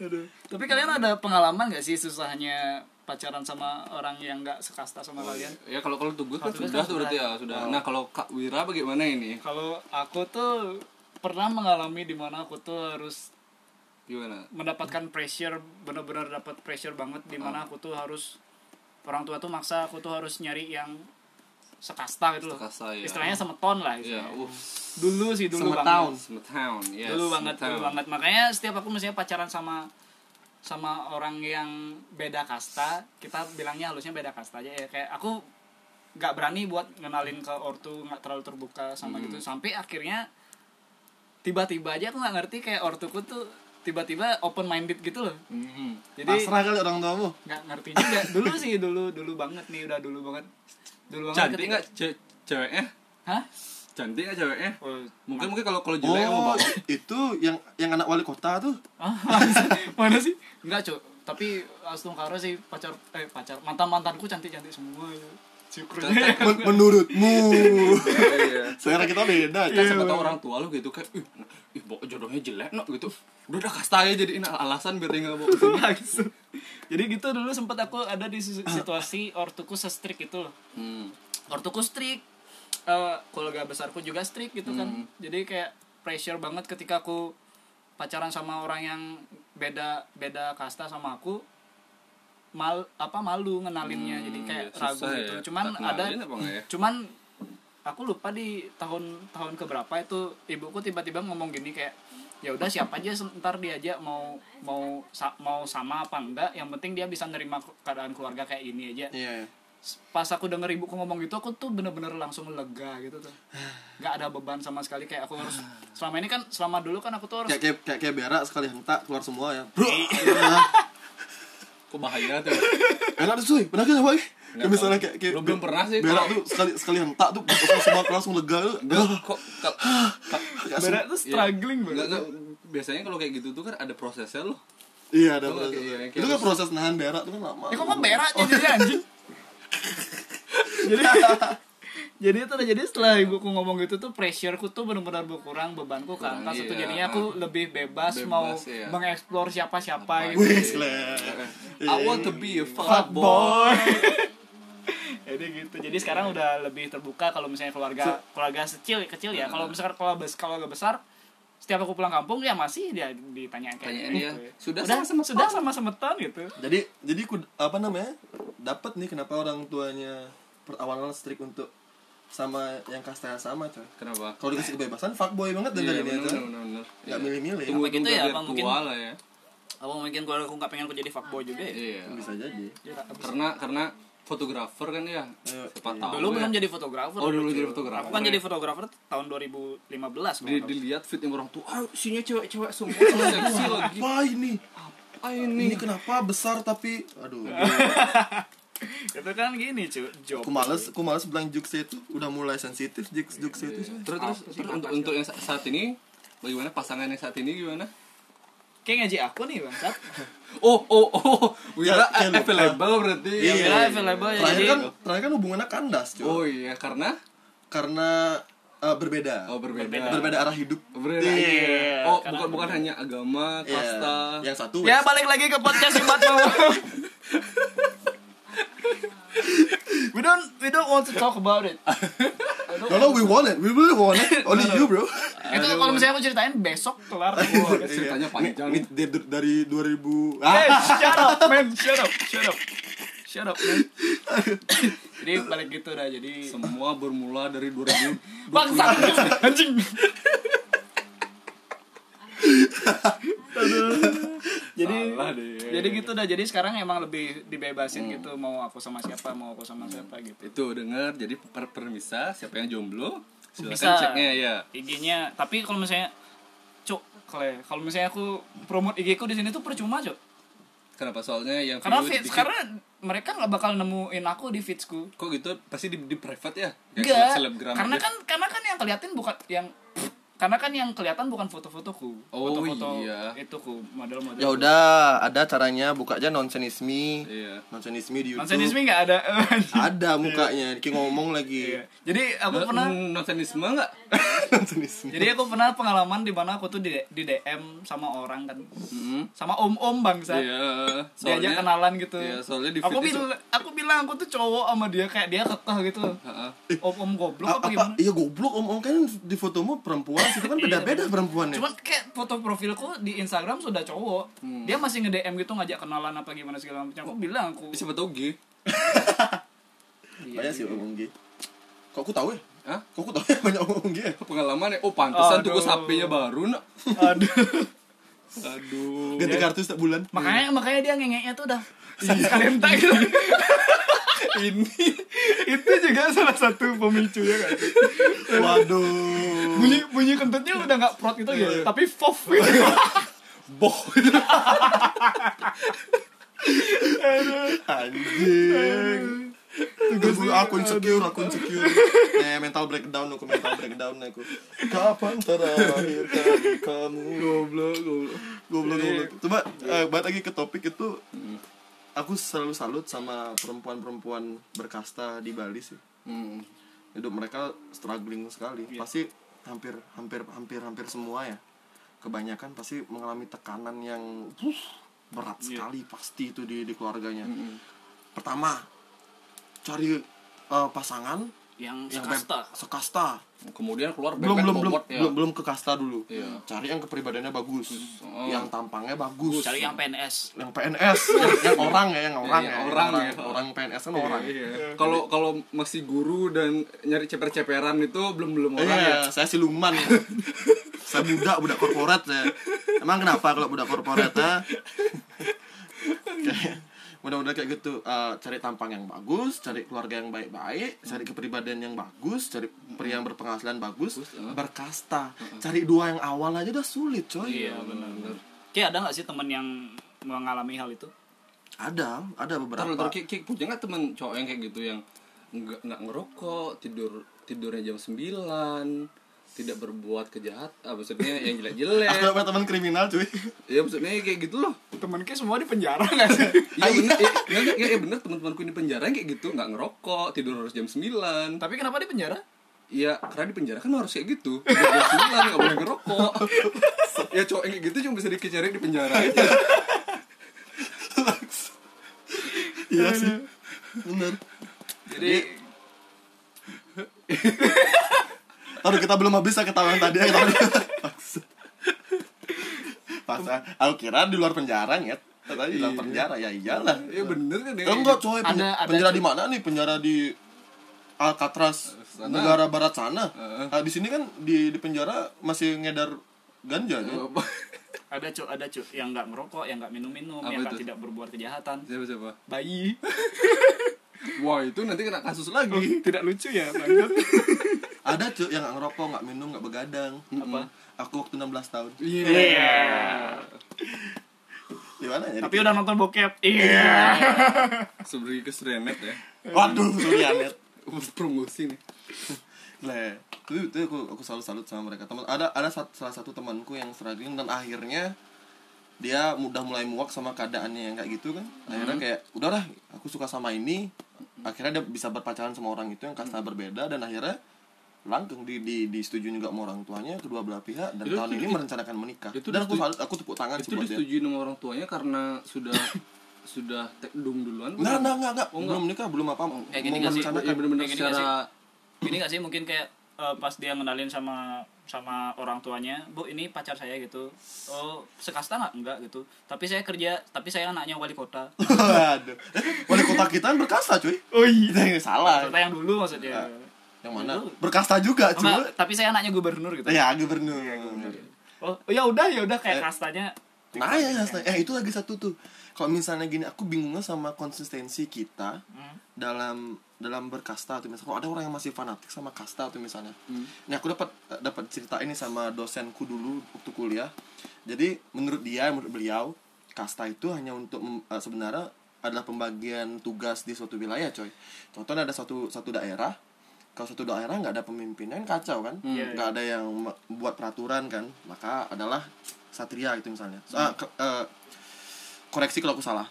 Aduh. Tapi kalian ada pengalaman gak sih susahnya pacaran sama orang yang nggak sekasta sama kalian? Ya kalau kalau tugas kan Kalau tugas sudah kan tuh berarti ya sudah. sudah. Nah kalau Kak Wira bagaimana ini? Kalau aku tuh pernah mengalami di mana aku tuh harus Gimana? mendapatkan pressure benar-benar dapat pressure banget di mana aku tuh harus orang tua tuh maksa aku tuh harus nyari yang sekasta gitu loh. Sekasta, ya. Istilahnya semeton lah Ya, istilahnya. uh, Dulu sih dulu Semetown. banget. Smetown, yes. dulu banget Smetown. dulu banget makanya setiap aku misalnya pacaran sama sama orang yang beda kasta kita bilangnya halusnya beda kasta aja. Ya kayak aku nggak berani buat ngenalin ke ortu nggak terlalu terbuka sama gitu. Sampai akhirnya tiba-tiba aja aku nggak ngerti kayak ortuku tuh tiba-tiba open minded gitu loh. Mhm. jadi Pasrah kali orang tuamu. nggak ngerti juga. Dulu sih dulu dulu banget nih udah dulu banget. Dulu banget Cantik nggak ce- ceweknya? hah Cantik ceweknya? oh, Mungkin mungkin kalau kalau jelek mau Oh, bawa. itu yang yang anak wali kota tuh. Ah, mana sih? Enggak, Cuk. Tapi Astung Karo sih pacar eh pacar mantan-mantanku cantik-cantik semua ya. Syukurnya. Men- menurutmu. Iya. Selera kita beda. Kan siapa tahu orang tua lu gitu kayak ih, ih bawa jodohnya jelek no gitu. Udah udah kasta aja jadi alasan biar dia nggak bawa ke sini. Maksud. Jadi gitu dulu sempat aku ada di si- situasi ortuku se-strict itu loh. Hmm. Ortuku strict. Eh keluarga besarku juga strict gitu kan. Hmm. Jadi kayak pressure banget ketika aku pacaran sama orang yang beda beda kasta sama aku mal apa malu ngenalinnya Hmm, jadi kayak ya, ragu gitu ya. cuman Tak ada ya? cuman aku lupa di tahun tahun keberapa itu ibuku tiba-tiba ngomong gini kayak ya udah siapa aja ntar diajak mau mau sa- mau sama apa enggak yang penting dia bisa nerima keadaan keluarga kayak ini aja Iya, iya. Pas aku denger ibuku ngomong gitu aku tuh bener-bener langsung lega gitu tuh nggak ada beban sama sekali kayak aku harus selama ini kan selama dulu kan aku tuh harus Kayak kayak kayak, kayak berak sekali hentak keluar semua ya. Bro. Kok bahaya tuh? Enak tuh cuy, pernah kan apa? Nggak Kayak misalnya kayak, kayak Belum- belum pernah sih, Berak tuh sekali sekali hentak tuh langsung semua langsung lega tuh. Enggak kok berat tuh Iya. struggling banget biasanya kalau kayak gitu tuh kan ada prosesnya loh. Iya, ada proses. Itu kan proses nahan berak tuh kan lama. ya kok kok berak jadi anjing jadi jadi itu jadi setelah ibuku ngomong gitu tuh pressureku tuh benar-benar berkurang bebanku Kurang, keangkat itu iya. jadinya aku lebih bebas, Bebas, mau iya. mengeksplor siapa-siapa gitu. I want to be a Fuckboy. fuckboy jadi gitu jadi sekarang udah lebih terbuka kalau misalnya keluarga keluarga kecil kecil ya kalau misalkan kalau bes kalau agak besar setiap aku pulang kampung ya masih dia ditanya kayak Tanyain gitu. dia, "Sudah udah sama-sama sudah tahun?" sama sama tahun gitu Jadi jadi ku, apa namanya? Dapat nih kenapa orang tuanya awal-awal strict untuk sama yang kasta yang sama coy. kenapa Kalau dikasih kebebasan fuckboy banget Iya, dengerin dia bener, coy. bener, bener. Nggak Iya. milih-milih. Tunggu, Apa gitu tunggu ya, apa mungkin- tua lah ya apa mungkin kalau aku nggak pengen aku jadi fuckboy juga ya iya Bisa jadi. Ya, karena karena fotografer kan ya Iya. siapa tahu dulu ya. belum jadi fotografer. Oh, dulu jadi fotografer. aku kan jadi fotografer tahun 2015 di, dilihat fit yang orang tua ah isinya cewek-cewek semua. Seksi lagi. Apa ini? apa ini? Ini kenapa? Besar tapi aduh. itu kan gini cuy job. Aku males, aku males bilang jokes itu. Udah mulai sensitif jokes jokes itu. terus terus, untuk, untuk yang sa- saat ini bagaimana? Pasangan yang saat ini gimana kayak ngaji aku nih bangsat oh oh oh. Wira Ya, ya, available berarti. Iya, Wira available ya, Terakhir jadi- kan terakhir kan hubungannya kandas cuy. oh iya. Karena? Karena eh, berbeda. oh berbeda. Berbeda. Berbeda arah hidup. berbeda Iya, oh karena bukan bukan hanya agama Iya. kasta. Yang satu ya balik lagi ke podcast si Batman we don't we don't want to talk about it No, no, we want it. We really want it. Only you, bro. itu kalau misalnya aku ceritain besok kelar ceritanya panjang. Ini dari, dari 2000. Hey, Ah, shut up, man. Shut up, shut up. Shut up, man. jadi balik gitu dah, jadi semua bermula dari 2000 bangsa anjing. Jadi jadi gitu dah. Jadi sekarang emang lebih dibebasin gitu mau aku sama siapa, mau aku sama siapa gitu. itu dengar jadi per permisa siapa yang jomblo silakan Bisa. ceknya ya IG-nya, tapi kalau misalnya Cuk, Kle, kalau misalnya aku promote IG ku di sini tuh percuma, Cuk. kenapa soalnya yang Karena dikit- karena mereka nggak bakal nemuin aku di feedsku. kok gitu pasti di, di private ya selebgram karena aja. kan karena kan yang kelihatan bukan yang karena kan yang kelihatan bukan foto-fotoku, Oh, foto-foto iya. ituku model-model. Ya udah, ada caranya buka aja nonsenisme. iya Nonsenisme di YouTube. Nonsenisme nggak ada. Ada mukanya, Ki ngomong lagi. Iya. Jadi aku pernah nonsenisme nggak Nonsenisme. jadi aku pernah pengalaman di mana aku tuh di, di DM sama orang kan. Mm-mm. Sama om-om bangsa. iya Diajak soalnya kenalan gitu. iya, soalnya di aku bilang aku bilang aku tuh cowok sama dia kayak dia kekeh gitu. Heeh. Om-om goblok apa, apa? gimana? Iya goblok om-om kan di fotomu perempuan, situ kan beda-beda perempuannya. Cuman kayak foto profilku di Instagram sudah cowok. Dia masih nge-DM gitu ngajak kenalan apa gimana segala macam. Aku bilang aku siapa tahu G banyak sih om G. Kok aku tahu ya? Hah? Kok aku tahu ya banyak om G ya? pengalaman ya oh pantesan tuh HP-nya baru nak aduh. aduh Ganti kartu setiap bulan. makanya makanya dia ngengeknya tuh udah sekalian tak gitu. Ini itu juga salah satu pemicunya kan. Waduh. Bunyi bunyi kentutnya udah nggak prot gitu ya, tapi fof gitu. boh Anjing. Tugas aku insecure, aku insecure. Eh, mental breakdown aku, mental breakdown aku. Kapan terakhir kali kamu goblok goblok goblok goblok. Coba eh, balik lagi ke topik itu. Aku selalu salut sama perempuan-perempuan berkasta di Bali sih. Hmm. Hidup mereka struggling sekali. Pasti hampir hampir hampir hampir semua ya. Kebanyakan pasti mengalami tekanan yang uh, berat sekali pasti itu di di keluarganya. Pertama, cari eh, pasangan Yang yang sekasta. sekasta. kemudian keluar Belum belum belum, ya belum belum ke kasta dulu. Iya. Cari yang kepribadiannya bagus, Oh. yang tampangnya bagus. Cari yang PNS. yang PNS, yang, yang orang ya, yang orang Iya, ya, orang orang, ya. orang PNS kan orang. Iya. Kalau kalau masih guru dan nyari ceper-ceperan itu belum belum orang ya. Iya, saya siluman. saya budak, budak korporat saya. Emang kenapa kalau budak korporat ya? Kayak- mudah-mudahan kayak gitu Eh, cari tampang yang bagus cari keluarga yang baik-baik cari kepribadian yang bagus cari pria yang berpenghasilan bagus berkasta. Cari dua yang awal aja udah sulit coy. Iya benar. Kayak ada nggak sih temen yang mengalami hal itu? ada ada beberapa. Taruh Ki- Ki, punya nggak temen cowok yang kayak gitu yang nggak nggak ngerokok tidur tidurnya jam 9 tidak berbuat kejahat. Ah, maksudnya yang jelek-jelek. Aku punya teman kriminal cuy? Ya maksudnya kayak gitu loh. Temen kayak semua di penjara nggak sih? Iya bener, ya, ya, bener. Teman-temanku di penjara kayak gitu nggak ngerokok tidur harus jam 9 tapi kenapa di penjara? Iya, karena di penjara kan harus kayak gitu. Jam 9 nggak boleh ngerokok. ya cowok yang kayak gitu cuma bisa dikejarin di penjara aja. iya sih. Bener. Jadi Aduh kita belum habis ya ketawa yang tadi ya ketawa Pas aku kira di luar penjara nyet Tadi di luar penjara ya iyalah Iya bener kan ya. Eh, enggak coy pen- Ada- ada, penjara di mana nih penjara di Alcatraz Sana. negara barat sana Heeh. Nah, di sini kan di di penjara masih ngedar ganja Apa? ada cu ada cu yang nggak merokok yang nggak minum minum Apa yang nggak tidak berbuat kejahatan Siapa siapa? bayi Wah, itu nanti kena kasus lagi. tidak lucu ya lanjut ada cuy yang nggak ngerokok nggak minum nggak begadang. Apa? Aku waktu 16 tahun. Iya. Gimana ya? Tapi udah nonton bokep. Iya. Seberi ke Srenet ya. waduh. Sorry Anet Promosi nih. Le, itu, itu aku, aku selalu salut sama mereka. Teman ada ada sat- salah satu temanku yang struggling dan akhirnya dia udah mulai muak sama keadaannya yang kayak gitu kan. Akhirnya kayak udahlah, aku suka sama ini. Akhirnya dia bisa berpacaran sama orang itu yang kasta berbeda dan akhirnya langgeng di di disetujui juga sama orang tuanya kedua belah pihak dan Itu- tahun ini itu- merencanakan menikah. itu dan aku salut, aku tepuk tangan sih Itu buat dia. disetujui sama orang tuanya karena sudah sudah tekdung duluan. Enggak, enggak, enggak, enggak. Oh, belum nikah, belum apa. Kayak gini mau nggak sih? merencanakan. Ya bener-bener Kayak gini nggak secara gini gak sih mungkin kayak eh, pas dia ngenalin sama sama orang tuanya bu ini pacar saya gitu oh sekasta nggak enggak gitu tapi saya kerja tapi saya anaknya wali kota Waduh. Wali kota kita kan berkasta, cuy. oh iya salah. kota yang dulu maksudnya Yang mana? Berkasta juga, cuy. Tapi saya anaknya gubernur gitu Ya, gubernur. oh ya udah ya udah kayak Eh. kastanya Nah, ya, ya, eh itu lagi satu tuh. Kalau misalnya gini, aku bingungnya sama konsistensi kita Hmm. dalam dalam berkasta atau misalnya kalau ada orang yang masih fanatik sama kasta atau misalnya. Hmm. Ini aku dapat dapat cerita ini sama dosenku dulu waktu kuliah. Jadi menurut dia, menurut beliau, kasta itu hanya untuk eh, sebenarnya adalah pembagian tugas di suatu wilayah, coy. Contohnya ada satu satu daerah kalau satu daerah nggak ada pemimpinnya kan kacau kan? Iya, nggak ada yang buat peraturan kan? Maka adalah satria gitu misalnya. Ah, ke- eh, koreksi kalau aku salah.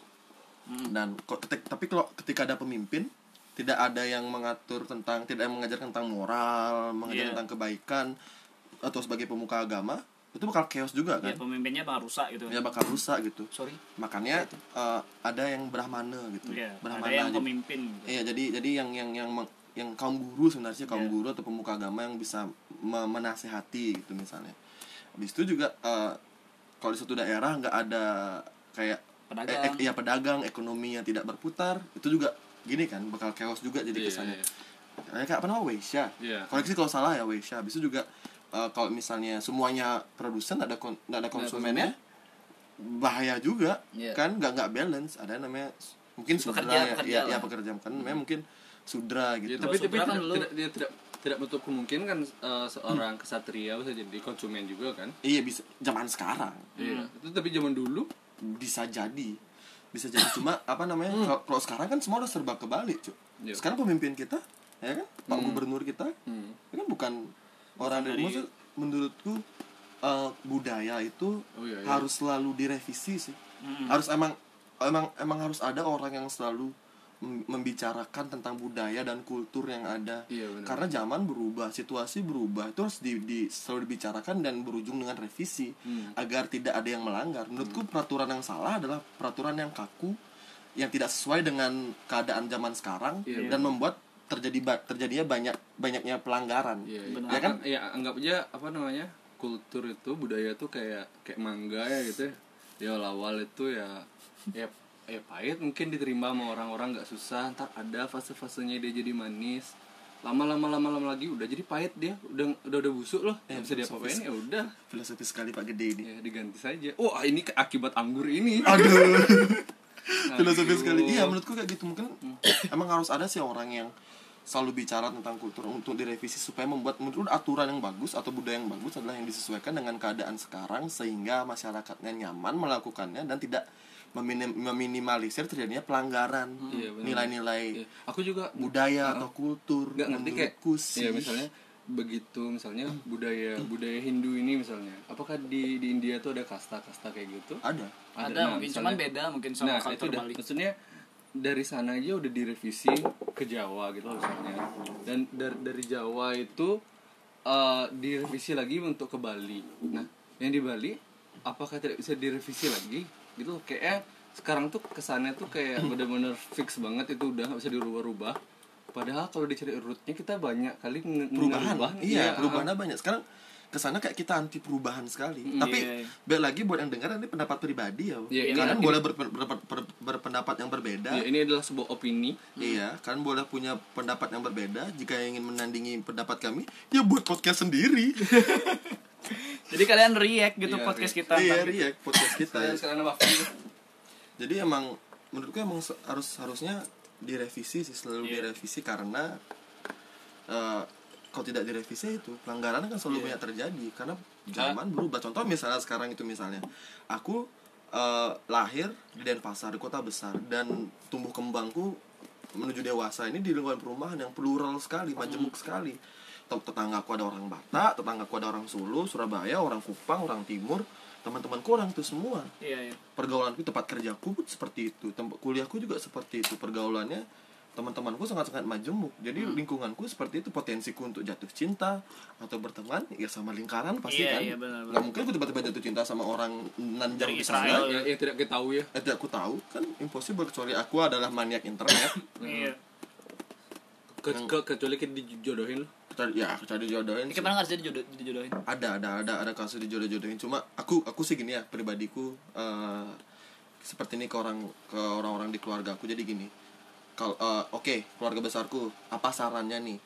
Hmm. dan ketik- tapi kalau ketika ada pemimpin tidak ada yang mengatur tentang tidak yang mengajar tentang moral mengajar Iya. tentang kebaikan atau sebagai pemuka agama itu bakal chaos juga ya kan? pemimpinnya bakal rusak gitu. Ya bakal rusak gitu. Sorry. Makanya eh, ada yang brahmana gitu. Ya ada brahmana yang jadi- pemimpin gitu. Iya, jadi jadi yang yang yang yang kaum guru sebenarnya kaum Iya. guru atau pemuka agama yang bisa me- menasehati gitu misalnya. Habis itu juga eh, kalau di suatu daerah nggak ada kayak Pedagang. eh, eh, iya pedagang ekonomi yang tidak berputar itu juga gini kan bakal chaos juga jadi Iya, kesannya. iya. Kayak kayak apa namanya Weisha. Iya. Koreksi kalau salah ya Weisha. Habis itu juga eh, kalau misalnya semuanya produsen ada kon- ada konsumennya bahaya juga Iya. kan nggak nggak balance ada yang namanya mungkin Pekerja- ya, ya, ya pekerja kan namanya mungkin sudra Ya, gitu tapi Kalau tapi Sudra kan tidak, lu- tidak dia tidak tidak menutup kemungkinan kan eh, seorang kesatria bisa jadi konsumen juga kan. iya bisa zaman sekarang Iya. Itu tapi zaman dulu bisa jadi bisa jadi cuma apa namanya kalau- kalau sekarang kan semua udah serba kebalik cuy Iya. sekarang pemimpin kita ya kan pak gubernur kita hmm. itu kan bukan orang dari maksud menurutku eh, budaya itu Oh, iya, iya. harus selalu direvisi sih Mm-mm. harus emang emang emang harus ada orang yang selalu membicarakan tentang budaya dan kultur yang ada Iya, benar. karena zaman berubah situasi berubah itu harus di, di- selalu dibicarakan dan berujung dengan revisi Hmm. agar tidak ada yang melanggar menurutku peraturan yang salah adalah peraturan yang kaku yang tidak sesuai dengan keadaan zaman sekarang Iya, dan membuat terjadi ba- terjadinya banyak banyaknya pelanggaran Iya, iya. Benar. Ya kan? Ya anggap aja apa namanya? Kultur itu budaya itu kayak kayak mangga ya gitu ya. Awal-awal itu ya ya ya pahit mungkin diterima sama orang-orang nggak susah. Ntar ada fase-fasenya dia jadi manis. Lama-lama lama-lama lagi udah jadi pahit dia. Udah udah udah busuk loh. Eh, nggak bisa filosofis. ya udah. filosofi sekali pak gede ini. Ya diganti saja. Oh ini akibat anggur ini. Aduh. Filosofi Aduh. sekali. Iya menurutku kayak gitu. Mungkin emang harus ada sih orang yang selalu bicara tentang kultur untuk direvisi supaya membuat menurut aturan yang bagus atau budaya yang bagus adalah yang disesuaikan dengan keadaan sekarang sehingga masyarakatnya nyaman melakukannya dan tidak meminim- meminimalisir terjadinya pelanggaran Iya, benar. nilai-nilai Iya. aku juga budaya atau kultur nggak ngerti kayak ya misalnya begitu misalnya budaya budaya Hindu ini misalnya apakah di di India tuh ada kasta-kasta kayak gitu? Ada. Ada. Nah, mungkin. misalnya- cuman beda mungkin sama nah itu udah Bali. maksudnya dari sana aja udah direvisi ke Jawa gitu loh misalnya. Dan dari dari Jawa itu eh, direvisi lagi untuk ke Bali. Nah yang di Bali apakah tidak bisa direvisi lagi gitu. Kayak sekarang tuh kesannya tuh kayak bener-bener fix banget itu udah nggak bisa dirubah-rubah. Padahal kalau dicari rootnya kita banyak kali perubahan. ngerubah. iya perubahannya banyak. Sekarang ke sana kayak kita anti perubahan sekali. Tapi iya, iya. balik lagi buat yang dengar ini pendapat pribadi ya. Ini- kalian ini- boleh berpen- berpen- ber- berpendapat yang berbeda. Ya, ini adalah sebuah opini. Iya, kalian boleh punya pendapat yang berbeda. Jika ingin menandingi pendapat kami, ya buat podcast sendiri. jadi kalian react gitu Iya, podcast react. kita iya, ntar. iya, podcast kita. Fir? Jadi emang menurutku emang harus harusnya direvisi sih selalu Iya. direvisi karena eh, kalau tidak direvisi itu pelanggaran kan selalu Iya. banyak terjadi karena zaman berubah. Contoh misalnya sekarang itu misalnya aku eh, lahir di Denpasar, di kota besar dan tumbuh kembangku menuju dewasa ini di lingkungan perumahan yang plural sekali, majemuk sekali. Tem- Tetanggaku ada orang Batak, tetanggaku ada orang Sulu, Surabaya, orang Kupang, orang Timur, teman-temanku orang itu semua. Iya iya. Pergaulanku tempat kerjaku pun seperti itu tempat kuliahku juga seperti itu pergaulannya teman-temanku sangat-sangat majemuk. Jadi Hmm. lingkunganku seperti itu potensiku untuk jatuh cinta atau berteman ya sama lingkaran pasti Iya, kan. iya, benar, benar. nggak mungkin aku tiba-tiba jatuh cinta sama orang nanjang Dari di sana. Israel. yang, yang tidak kita tahu ya. Eh, tidak aku tahu kan impossible kecuali aku adalah maniak internet. Iya. Ke, ke- kecuali kita dijodohin Kecuali- ya kecuali dijodohin ini ke mana nggak sih dijodoh, dijodohin ada ada ada ada kasus dijodoh-jodohin cuma aku aku sih gini ya pribadiku eh, seperti ini ke orang ke orang-orang di keluarga aku. Jadi gini kalau eh, oke keluarga besarku apa sarannya nih?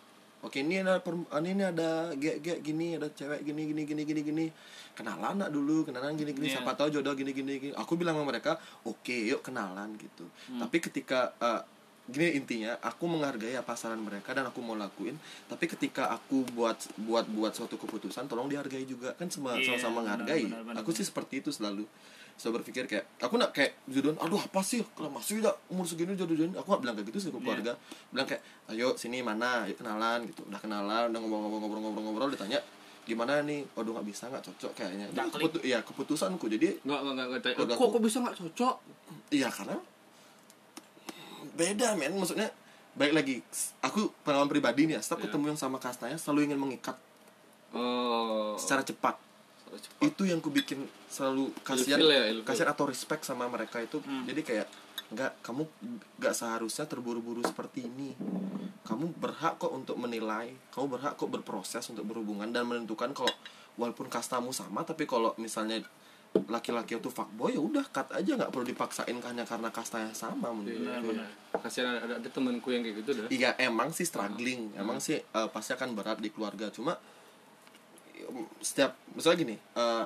Oke ini ada per- ini ada gek gek gini ada cewek gini gini gini gini gini. Kenalan nak dulu kenalan gini gini. Iya. siapa tahu jodoh gini gini gini. Aku bilang sama mereka oke yuk kenalan gitu. Tapi ketika eh, gini intinya aku menghargai apa saran mereka dan aku mau lakuin tapi ketika aku buat buat buat suatu keputusan tolong dihargai juga. Kan sama Iya, sama menghargai. benar, benar, aku sih seperti itu selalu. Selalu berpikir kayak aku nak kayak jodohan aduh apa sih? Kalau masih tidak umur segini jodoh jodohin aku gak bilang kayak gitu sih ke keluarga. Bilang kayak ayo sini mana? Ayo kenalan gitu. Udah kenalan udah ngobrol-ngobrol-ngobrol-ngobrol ditanya gimana nih? Waduh nggak bisa nggak cocok kayaknya. Klik. keputu- iya keputusanku. Jadi nggak nggak nggak kok kok bisa nggak cocok? Iya karena beda men maksudnya baik lagi aku pengalaman pribadi nih ya setiap Iya. ketemu yang sama kastanya selalu ingin mengikat oh secara cepat cepat. itu yang ku bikin selalu kasihan ya, ilfil. kasihan atau respect sama mereka itu Hmm. jadi kayak nggak kamu nggak seharusnya terburu-buru seperti ini kamu berhak kok untuk menilai kamu berhak kok berproses untuk berhubungan dan menentukan kalau walaupun kastamu sama tapi kalau misalnya laki-laki itu fuckboy ya udah cut aja nggak perlu dipaksain hanya karena kastanya sama menurut Iya, gue. benar. kasihan ada, ada, temanku yang kayak gitu dah Iya emang sih struggling, emang sih eh, pasti akan berat di keluarga. Cuma setiap misalnya gini, eh,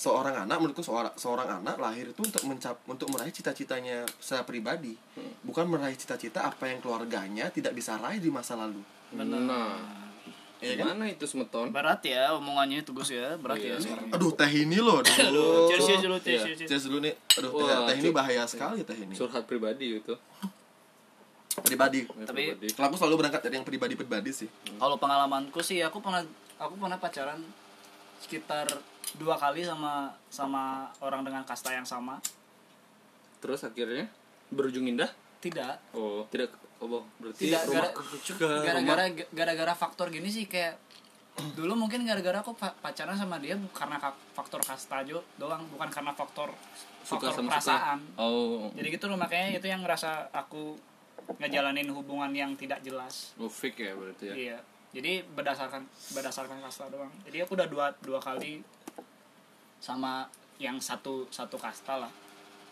seorang anak menurutku seorang seorang anak lahir itu untuk mencap untuk meraih cita-citanya secara pribadi, bukan meraih cita-cita apa yang keluarganya tidak bisa raih di masa lalu. nah Iya kan? gimana itu semeton berat ya omongannya itu Gus ya berat Iya. ya sekarang Aduh teh ini loh dulu. cheers cheers dulu cheers cheers, dulu nih. Aduh teh, teh ini bahaya sekali teh ini. curhat pribadi itu Pribadi. Tapi- Pribadi. Kalau aku selalu berangkat dari yang pribadi-pribadi sih. kalau pengalamanku sih aku pernah aku pernah pacaran sekitar dua kali sama sama orang dengan kasta yang sama terus akhirnya berujung indah tidak oh tidak oh berarti tidak rumah gara- ke gara-gara gara-gara faktor gini sih kayak dulu mungkin gara-gara aku pa- pacaran sama dia karena ka- faktor kasta aja doang bukan karena faktor suka faktor sama perasaan. Suka oh. Jadi gitu loh makanya itu yang ngerasa aku ngejalanin hubungan yang tidak jelas. Oh fake ya berarti ya? Iya. Jadi berdasarkan berdasarkan kasta doang. Jadi aku udah dua dua kali sama yang satu satu kasta lah.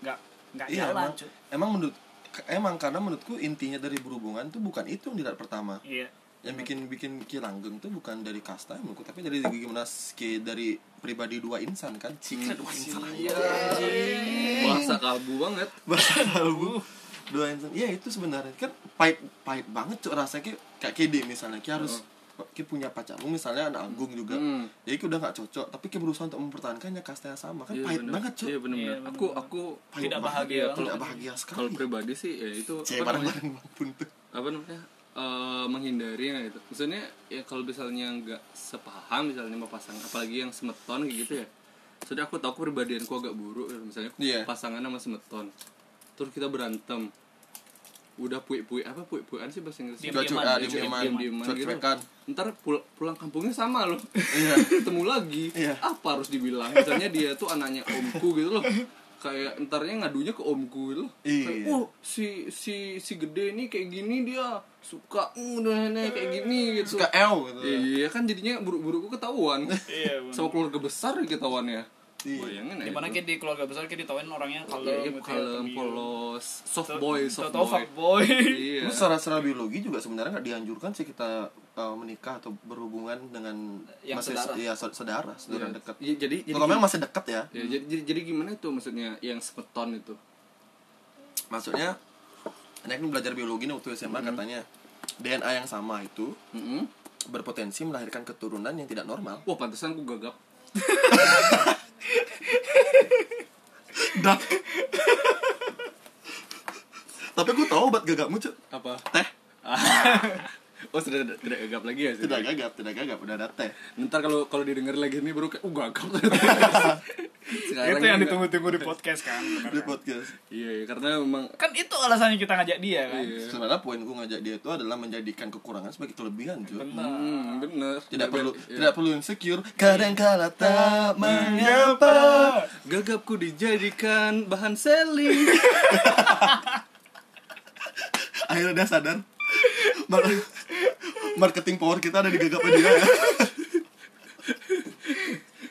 Nggak nggak Iya jalan emang, emang menurut emang karena menurutku intinya dari berhubungan tuh bukan itu yang dilihat pertama. iya. Yang bikin bikin kilanggeng tuh bukan dari kasta menurutku tapi dari gimana ski dari pribadi dua insan kan. Ciknya dua insan. Aja bahasa kalbu banget. Bahasa kalbu. Dua insan. Ya itu sebenarnya. Kan pahit pahit banget cok rasanya kayak kayak kede misalnya kayak harus kayak punya pacar lu misalnya anak agung juga Hmm. jadi kayak udah nggak cocok tapi kayak berusaha untuk mempertahankannya kasta yang sama kan Iya, pahit bener. banget cok iya bener Iya, bener bener. aku aku Pahit Tidak bahagia Iya, banget. tidak bahagia sekali kalau pribadi sih ya itu Cek apa namanya bang buntu apa namanya eh, menghindari ya gitu maksudnya ya kalau misalnya nggak sepaham misalnya sama pasangan apalagi yang semeton kayak gitu ya sudah aku tahu kepribadianku agak buruk ya. misalnya Iya. pasangan sama semeton terus kita berantem udah puik-puik apa puik-puikan sih bahasa Inggris Diem- diem-diaman, diem-dieman gitu. cuek-cuekan. ntar pul- pulang kampungnya sama loh Iya. ketemu lagi Iya. apa harus dibilang misalnya dia tuh anaknya omku gitu loh kayak entarnya ngadunya ke omku gitu loh Iya. kayak, oh si si si gede ini kayak gini dia suka uh, udah nenek kayak gini gitu Suka L gitu. iya kan jadinya buruk-burukku ketahuan Iya, sama keluarga besar ketahuannya Iya. bayangin ya itu. kayak di keluarga besar kayak ditawain orangnya kalau Iya, kalem polos soft boy soft boy boy. iya Terus secara, secara biologi juga sebenarnya nggak dianjurkan sih kita uh, menikah atau berhubungan dengan Yang masih saudara. ya saudara, saudara, Iya. dekat. Iya, jadi jadi masih dekat ya. Ya, jadi, jadi, jadi gimana itu maksudnya yang sepeton itu? Maksudnya, ini kan belajar biologi nih waktu SMA katanya DNA yang sama itu Mm-mm. berpotensi melahirkan keturunan yang tidak normal. Wah, pantesan aku gagap. Dak. Tapi aku tahu obat gagapmu cuy. Apa? Teh. oh, sudah tidak, tidak gagap lagi ya? Tidak gagap, tidak gagap, udah ada teh. Ntar kalau kalau didengar lagi ini baru kayak, uh gagap. Sekarang Itu yang ditunggu-tunggu di podcast kan. bener Di kan? podcast. Iya, iya, karena memang Kan itu alasannya kita ngajak dia kan. iya. Sebenarnya poinku ngajak dia itu adalah menjadikan kekurangan sebagai kelebihan cuy. Benar. Hmm, bener. Tidak perlu Iya. tidak perlu insecure. Kadang kala tak mengapa. Gagapku dijadikan bahan selling. Akhirnya dia sadar. Mar- Marketing power kita ada di gagapnya dia ya.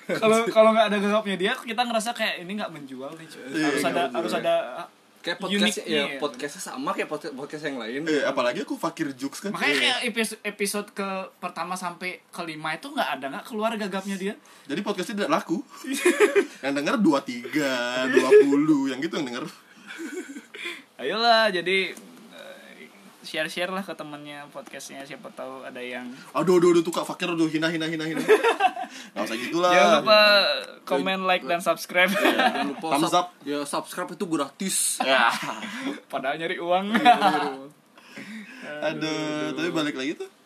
Kalau kalau nggak ada gagapnya dia, kita ngerasa kayak ini nggak menjual nih cuy. Iya, Harus ada menjual. harus ada Kayak podcast ya, ya. podcastnya sama kayak podcast, podcast yang lain. Eh, apalagi aku fakir jokes kan. Makanya kayak episode, episode ke pertama sampai kelima itu nggak ada nggak keluar gagapnya dia. Jadi podcastnya tidak laku. yang denger 23, 20, yang gitu yang denger. Ayolah, jadi share share lah ke temennya podcastnya siapa tahu ada yang Aduh, aduh, aduh, tuh kak fakir, aduh, hina, hina, hina, hina. Gak usah gitulah. jangan lupa komen like dan subscribe Jangan lupa Thumbs up. Ya, subscribe itu gratis. Ya. padahal nyari uang Aduh, tapi balik lagi tuh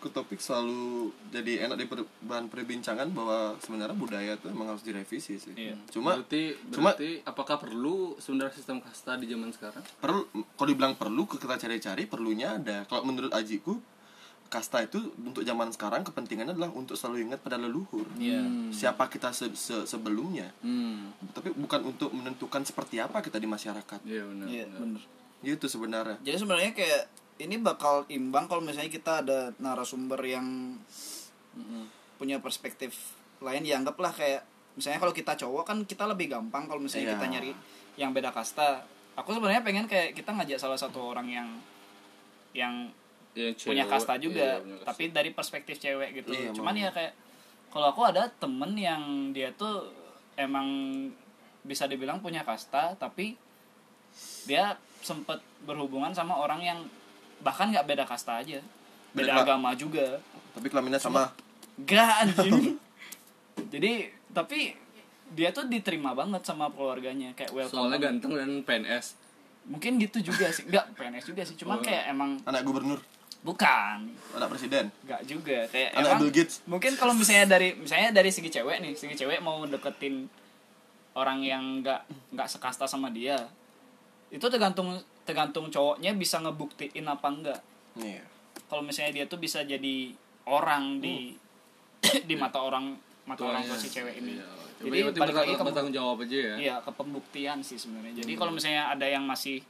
ke topik selalu jadi enak di per- bahan perbincangan bahwa sebenarnya budaya tuh emang harus direvisi sih. Iya. Cuma berarti cuma- berarti apakah perlu sebenarnya sistem kasta di zaman sekarang? perlu kalau dibilang perlu ke kita cari-cari perlunya ada. Kalau menurut ajiku kasta itu untuk zaman sekarang kepentingannya adalah untuk selalu ingat pada leluhur. Iya. Siapa kita se- se- sebelumnya. Hmm. Tapi bukan untuk menentukan seperti apa kita di masyarakat. Iya benar. iya benar. Gitu sebenarnya. jadi sebenarnya kayak ini bakal imbang kalau misalnya kita ada narasumber yang punya perspektif lain dianggaplah kayak misalnya kalau kita cowok kan kita lebih gampang kalau misalnya Iya. kita nyari yang beda kasta aku sebenarnya pengen kayak kita ngajak salah satu orang yang yang Ya, punya kasta juga iya, kasta. tapi dari perspektif cewek gitu Iya, cuman emang. ya kayak kalau aku ada temen yang dia tuh emang bisa dibilang punya kasta tapi dia sempet berhubungan sama orang yang bahkan nggak beda kasta aja beda Beda- agama juga Tapi kelaminnya sama. gak anjing jadi tapi dia tuh diterima banget sama keluarganya kayak welcome soalnya banget. ganteng dan PNS. mungkin gitu juga sih nggak PNS juga sih cuman Oh. kayak emang Anak gubernur, bukan anak presiden, nggak juga kayak anak emang Bill Gates. mungkin kalau misalnya dari misalnya dari segi cewek nih segi cewek mau deketin orang yang nggak nggak sekasta sama dia itu tergantung tergantung cowoknya bisa ngebuktiin apa enggak Iya. kalau misalnya dia tuh bisa jadi orang di di mata orang mata orang tua si cewek ini Iya. jadi balik lagi ke bertanggung jawab aja ya. iya ke pembuktian sih sebenarnya jadi kalau misalnya ada yang masih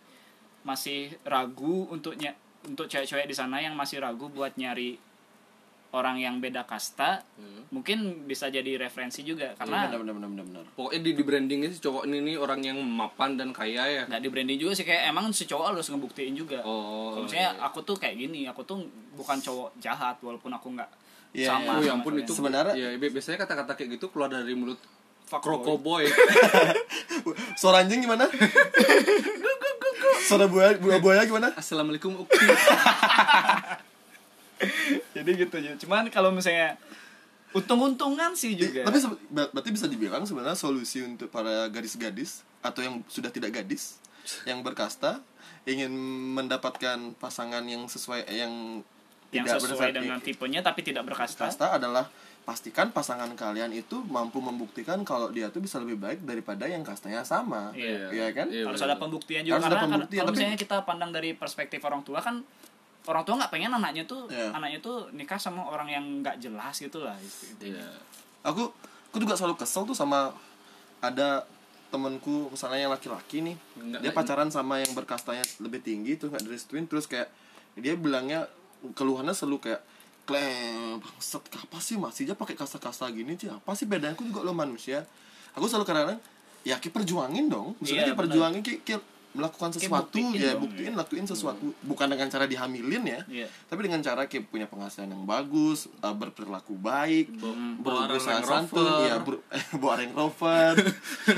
masih ragu untuk ny- untuk cewek-cewek di sana yang masih ragu buat nyari orang yang beda kasta Hmm. mungkin bisa jadi referensi juga Iya, karena benar benar benar benar benar. Pokoknya di, di brandingnya sih cowok ini nih orang yang mapan dan kaya ya. nggak di branding juga sih kayak emang si cowok harus ngebuktiin juga Oh. kalau misalnya aku tuh kayak gini aku tuh bukan cowok jahat walaupun aku nggak Iya, sama Oh ya sama ampun itu Sebenarnya- ya bi- biasanya kata-kata kayak gitu keluar dari mulut Kroko boy. Suara anjing gimana? Suara buaya, buaya, buaya gimana? Assalamualaikum Ukti. jadi gitu aja cuman kalau misalnya untung-untungan sih juga. Tapi berarti bisa dibilang sebenarnya solusi untuk para gadis-gadis atau yang sudah tidak gadis yang berkasta ingin mendapatkan pasangan yang sesuai yang yang tidak sesuai dengan tipenya tapi tidak berkasta. Kasta adalah pastikan pasangan kalian itu mampu membuktikan kalau dia tuh bisa lebih baik daripada yang kastanya sama. Iya. Iya kan? Iya, harus benar. ada pembuktian juga Harus ada karena kan pembuktian, kalau tapi- misalnya kita pandang dari perspektif orang tua kan orang tua nggak pengen anaknya tuh Iya. anaknya tuh nikah sama orang yang nggak jelas gitu lah gitu. Iya. aku aku juga selalu kesel tuh sama ada temenku misalnya yang laki-laki nih. Enggak, dia pacaran sama yang berkastanya lebih tinggi tuh nggak direstuin terus kayak dia bilangnya keluhannya selalu kayak klem bangsat apa sih masih aja pakai kasta-kasta gini sih? Apa sih bedanya? Aku juga lo manusia. Aku selalu kadang ya kita perjuangin dong. Misalnya Iya, kita perjuangin kita melakukan sesuatu buktiin ya dong, buktiin lakuin sesuatu bukan dengan cara dihamilin ya Iya. tapi dengan cara kayak punya penghasilan yang bagus uh, berperilaku baik berusaha santun ya ber, bawa Range Rover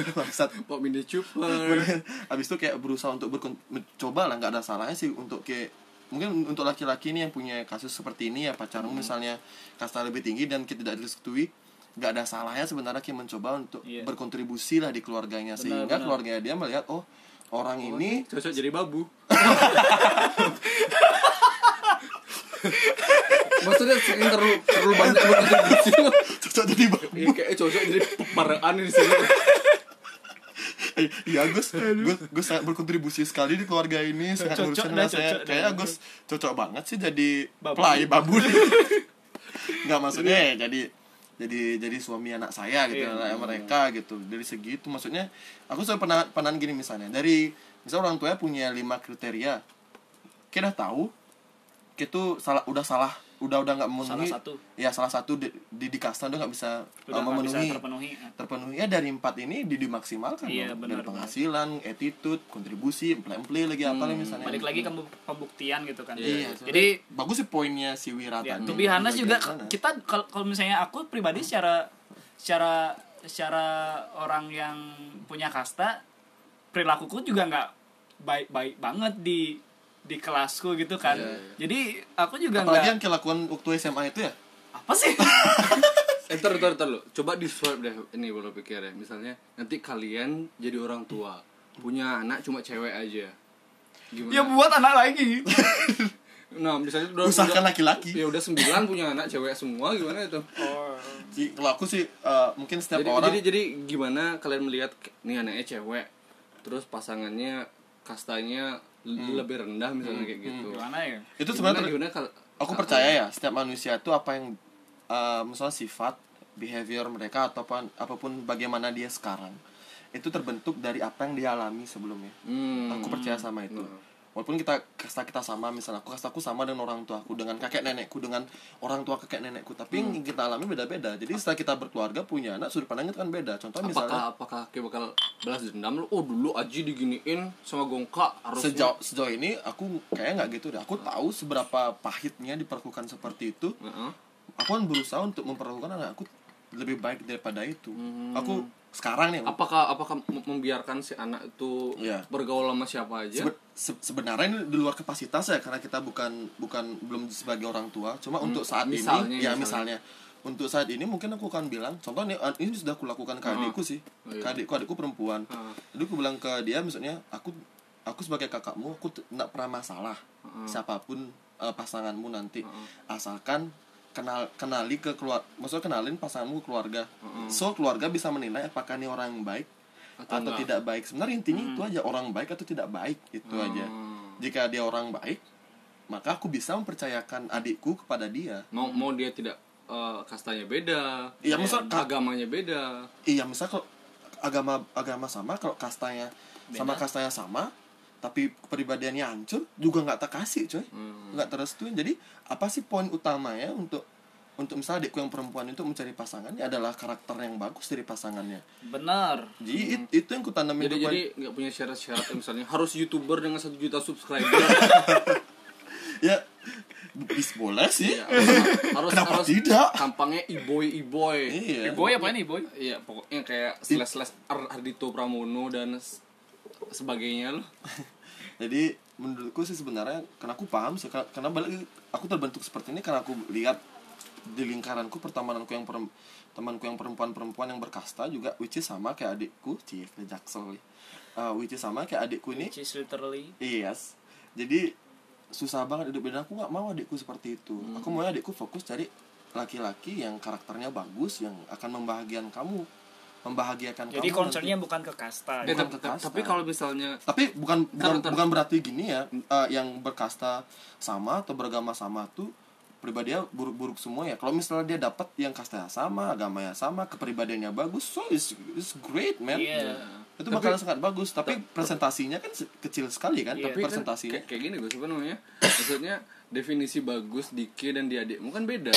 Mini Cooper. Bener. habis itu kayak berusaha untuk mencoba lah nggak ada salahnya sih untuk kayak mungkin untuk laki-laki ini yang punya kasus seperti ini ya pacarmu Hmm. misalnya kasta lebih tinggi dan kita tidak direstui nggak ada salahnya sebenarnya kayak mencoba untuk Iya. berkontribusi lah di keluarganya sehingga benar. keluarganya dia melihat oh orang ini cocok jadi babu. Maksudnya sering terlalu terlalu banyak berkontribusi. cocok jadi babu Iya, kayak cocok jadi peparaan di sini. Eh, Iya Gus, Gus, Gus sangat berkontribusi sekali di keluarga ini sangat Cocok ngurusin anak saya. cocok dah. Kayak Gus cocok banget sih jadi Babu. pelai babu. Nggak maksudnya ya, jadi jadi jadi suami anak saya gitu Iya. anak mereka gitu. Dari segi itu maksudnya aku selalu pernah pernah gini misalnya dari misal orang tuanya punya lima kriteria, kita tahu kita salah udah salah udah udah nggak memenuhi Salah satu. ya salah satu di di, di kasta udah nggak bisa udah uh, nggak bisa memenuhi. terpenuhi terpenuhi. Ya dari empat ini di dimaksimalkan Iya, dong. dari penghasilan attitude kontribusi employ lagi apa lah misalnya. balik lagi ke pembuktian gitu kan. Iya jadi bagus sih poinnya si Wira ya to be honest juga kita kalau kalau misalnya aku pribadi secara secara secara orang yang punya kasta perilakuku juga nggak baik-baik banget di di kelasku gitu kan Iya, jadi aku juga apalagi nggak yang kita lakukan waktu SMA itu ya apa sih Eh, ntar, ntar, ntar, lo. Coba di swipe deh ini boleh pikir ya. Misalnya nanti kalian jadi orang tua, punya anak cuma cewek aja. Gimana? ya buat anak lagi Nah, misalnya udah usahakan laki-laki Ya udah sembilan punya anak cewek semua gimana itu? Ji- kalau aku sih eh, mungkin setiap Jadi, orang jadi jadi gimana kalian melihat nih anaknya cewek, terus pasangannya kastanya l- lebih rendah misalnya kayak gitu. gimana ya? Itu sebenarnya ter- gimana kalau aku percaya ya setiap manusia itu apa yang eh, misalnya sifat behavior mereka ataupun apa pun bagaimana dia sekarang itu terbentuk dari apa yang dia alami sebelumnya. Hmm. aku percaya sama itu walaupun kita kasta kita sama misalnya aku kastaku sama dengan orang tuaku dengan kakek nenekku dengan orang tua kakek nenekku. Tapi Hmm. yang kita alami beda-beda. Jadi setelah kita berkeluarga punya anak sudut pandangnya kan beda. Contoh misalnya apakah apakah kayak bakal balas dendam lu? Oh dulu Aji diginiin sama Gongka harus sejauh sejauh ini aku kayak nggak gitu deh. Aku tahu seberapa pahitnya diperlakukan seperti itu. Aku kan berusaha untuk memperlakukan anak aku lebih baik daripada itu. Hmm. aku sekarang nih Apakah apakah mem- membiarkan si anak itu Iya. bergaul sama siapa aja? Sebe- se- sebenarnya ini di luar kapasitas ya karena kita bukan bukan belum sebagai orang tua cuma untuk saat misalnya, ini ya misalnya. misalnya untuk saat ini mungkin aku akan bilang contoh nih ini sudah aku lakukan ke adikku sih Oh, iya. ke adikku adikku perempuan Ah. jadi aku bilang ke dia misalnya aku aku sebagai kakakmu aku tidak pernah masalah siapa pun uh, pasanganmu nanti asalkan kenal kenali ke keluar maksudnya kenalin pasanganmu ke keluarga so keluarga bisa menilai apakah ini orang yang baik Atau atau, enggak. tidak baik. Sebenarnya intinya itu aja orang baik atau tidak baik itu aja. Jika dia orang baik maka aku bisa mempercayakan adikku kepada dia. Mau mau dia tidak eh, kastanya beda, Iya, maksud- agamanya beda. iya misal kalau agama agama sama kalau kastanya sama kastanya sama tapi kepribadiannya hancur juga nggak tak kasih coy. Hmm. nggak terestuin. Jadi apa sih poin utamanya untuk untuk misalnya adikku yang perempuan itu mencari pasangannya adalah karakter yang bagus dari pasangannya. Benar. Jadi it- itu yang kutanamin Jadi jadi nggak punya syarat-syarat yang misalnya harus youtuber dengan satu juta subscriber. ya bis boleh sih. Ya, harus Kenapa harus tidak? tampangnya iboy iboy. iya. Boy apa ini boy Iya, pokoknya kayak slash slash Ar- Ardito Pramono dan sebagainya loh. jadi menurutku sih sebenarnya karena aku paham sih kar- karena balik aku terbentuk seperti ini karena aku lihat di lingkaranku pertemananku yang perem- temanku yang perempuan-perempuan yang berkasta juga which is sama kayak adikku cie ke jaksel uh, which is sama kayak adikku ini which is literally Yes. Jadi susah banget hidup dan aku nggak mau adikku seperti itu. Aku mau adikku fokus cari laki-laki yang karakternya bagus yang akan membahagiakan kamu, membahagiakan jadi kamu. concernnya nanti. bukan ke kasta Eh, Bukan tapi- ke kasta. tapi kalau misalnya Tapi bukan bukan, bukan berarti gini ya, eh, yang berkasta sama atau beragama sama tuh pribadinya buruk-buruk semua ya. Kalau misalnya dia dapat yang kasta sama, agamanya sama, kepribadiannya bagus, so it's, it's great man. Iya. Itu Tapi- bakalan sangat bagus, tapi presentasinya kan kecil sekali kan, Iya. tapi kan presentasinya. kayak, kayak gini gue namanya maksudnya definisi bagus di K dan di adikmu kan beda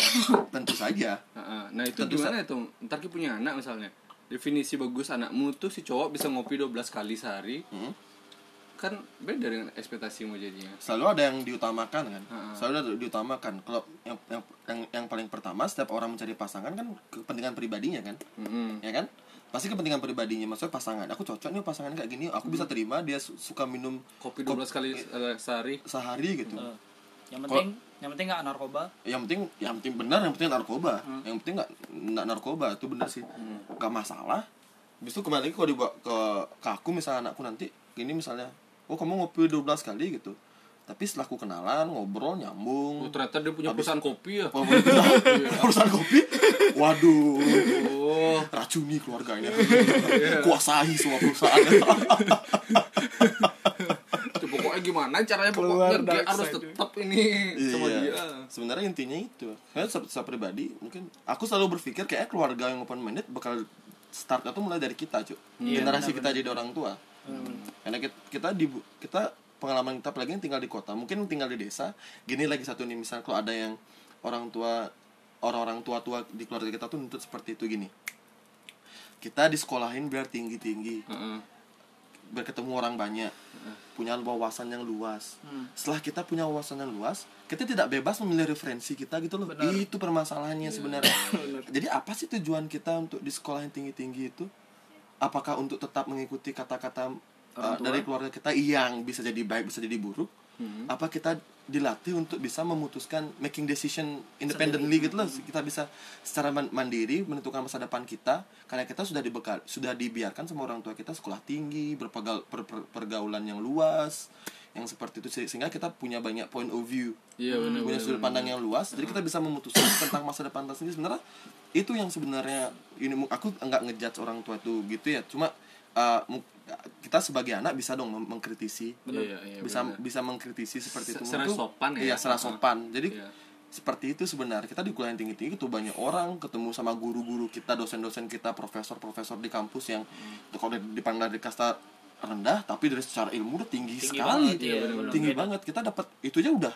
Tentu saja. Heeh. nah itu Tentu gimana itu ntar Ki punya anak misalnya definisi bagus anakmu tuh si cowok bisa ngopi 12 kali sehari. Hmm. kan beda dengan ekspektasimu jadinya. Selalu ada yang diutamakan kan? Ha-ha. selalu ada diutamakan. Kalau yang, yang yang yang paling pertama setiap orang mencari pasangan kan kepentingan pribadinya kan? Mm-mm. ya kan? Pasti kepentingan pribadinya. Maksudnya pasangan. Aku cocok nih pasangan kayak gini. Aku bisa terima dia su- suka minum kopi 12 kali eh, sehari. sehari gitu. Eh, yang penting yang penting nggak narkoba. Yang penting yang penting benar yang penting narkoba. Yang penting nggak nggak narkoba itu benar sih. Nggak masalah. Habis itu kembali kalau dibawa ke, ke aku misalnya anakku nanti gini misalnya oh kamu ngopi 12 kali gitu. Tapi setelah aku kenalan ngobrol nyambung. Oh, ternyata dia punya perusahaan kopi ya? Oh, bener. perusahaan. Kopi? Waduh. Oh. Racuni keluarga ini. Kuasai semua perusahaan gimana caranya Keluar pokoknya dia harus tetap ini sama Iya. dia. Sebenarnya intinya itu. Saya se- secara pribadi mungkin aku selalu berpikir kayak keluarga yang open minded bakal start itu mulai dari kita cuy Iya, generasi benar-benar. kita jadi orang tua. Karena kita kita di kita pengalaman kita apalagi yang tinggal di kota mungkin tinggal di desa. Gini lagi satu nih misal kalau ada yang orang tua orang-orang tua-tua di keluarga kita tuh nuntut seperti itu gini. Kita disekolahin biar tinggi-tinggi. Heeh. biar ketemu orang banyak punya wawasan yang luas. Hmm. setelah kita punya wawasan yang luas kita tidak bebas memilih referensi kita gitu loh. Benar. itu permasalahannya sebenarnya. Jadi apa sih tujuan kita untuk di sekolah yang tinggi tinggi itu? Apakah untuk tetap mengikuti kata-kata uh, dari keluarga kita yang bisa jadi baik bisa jadi buruk? Hmm. apa kita dilatih untuk bisa memutuskan making decision independently gitu loh. Kita bisa secara man- mandiri menentukan masa depan kita karena kita sudah dibekal sudah dibiarkan sama orang tua kita sekolah tinggi berpegal, per- per- pergaulan yang luas yang seperti itu. Se- sehingga kita punya banyak point of view. Iya benar punya sudut pandang yang luas. Jadi kita bisa memutuskan tentang masa depan kita sendiri. Sebenarnya itu yang sebenarnya ini aku enggak ngejudge orang tua itu gitu ya. Cuma uh, kita sebagai anak bisa dong mengkritisi Iya, iya, bisa benar. bisa mengkritisi seperti itu Se- secara sopan ya. iya secara sopan jadi Iya. seperti itu sebenarnya kita di kuliah yang tinggi tinggi itu banyak orang ketemu sama guru-guru kita dosen-dosen kita profesor-profesor di kampus yang Hmm. kalau dipandang dari kasta rendah tapi dari secara ilmu udah tinggi, Tinggi sekali banget, iya, benar-benar tinggi beda. banget kita dapat itu aja udah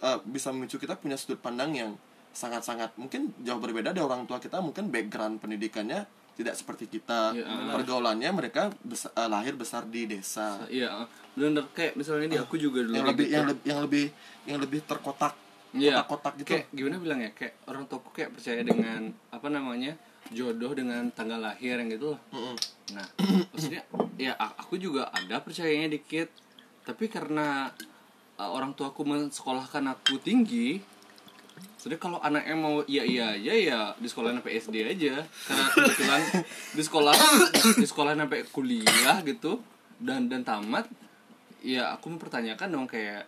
uh, bisa memicu kita punya sudut pandang yang sangat-sangat mungkin jauh berbeda dari orang tua kita mungkin background pendidikannya tidak seperti kita Iya, pergaulannya mereka besa- uh, lahir besar di desa iya benar kayak misalnya di aku juga dulu yang lebih gitu. yang lebih yang lebih yang lebih terkotak Iya. kotak-kotak gitu Kayak gimana bilang ya? Kayak orang tuaku kayak percaya dengan apa namanya? jodoh dengan tanggal lahir yang gitu loh. Mm-mm. Nah, maksudnya ya aku juga ada percayanya dikit. Tapi karena uh, orang tuaku mensekolahkan aku tinggi, jadi kalau anaknya mau iya iya aja ya di sekolah sampai SD aja. Karena kebetulan di sekolah di sekolah sampai kuliah gitu dan dan tamat ya aku mempertanyakan dong kayak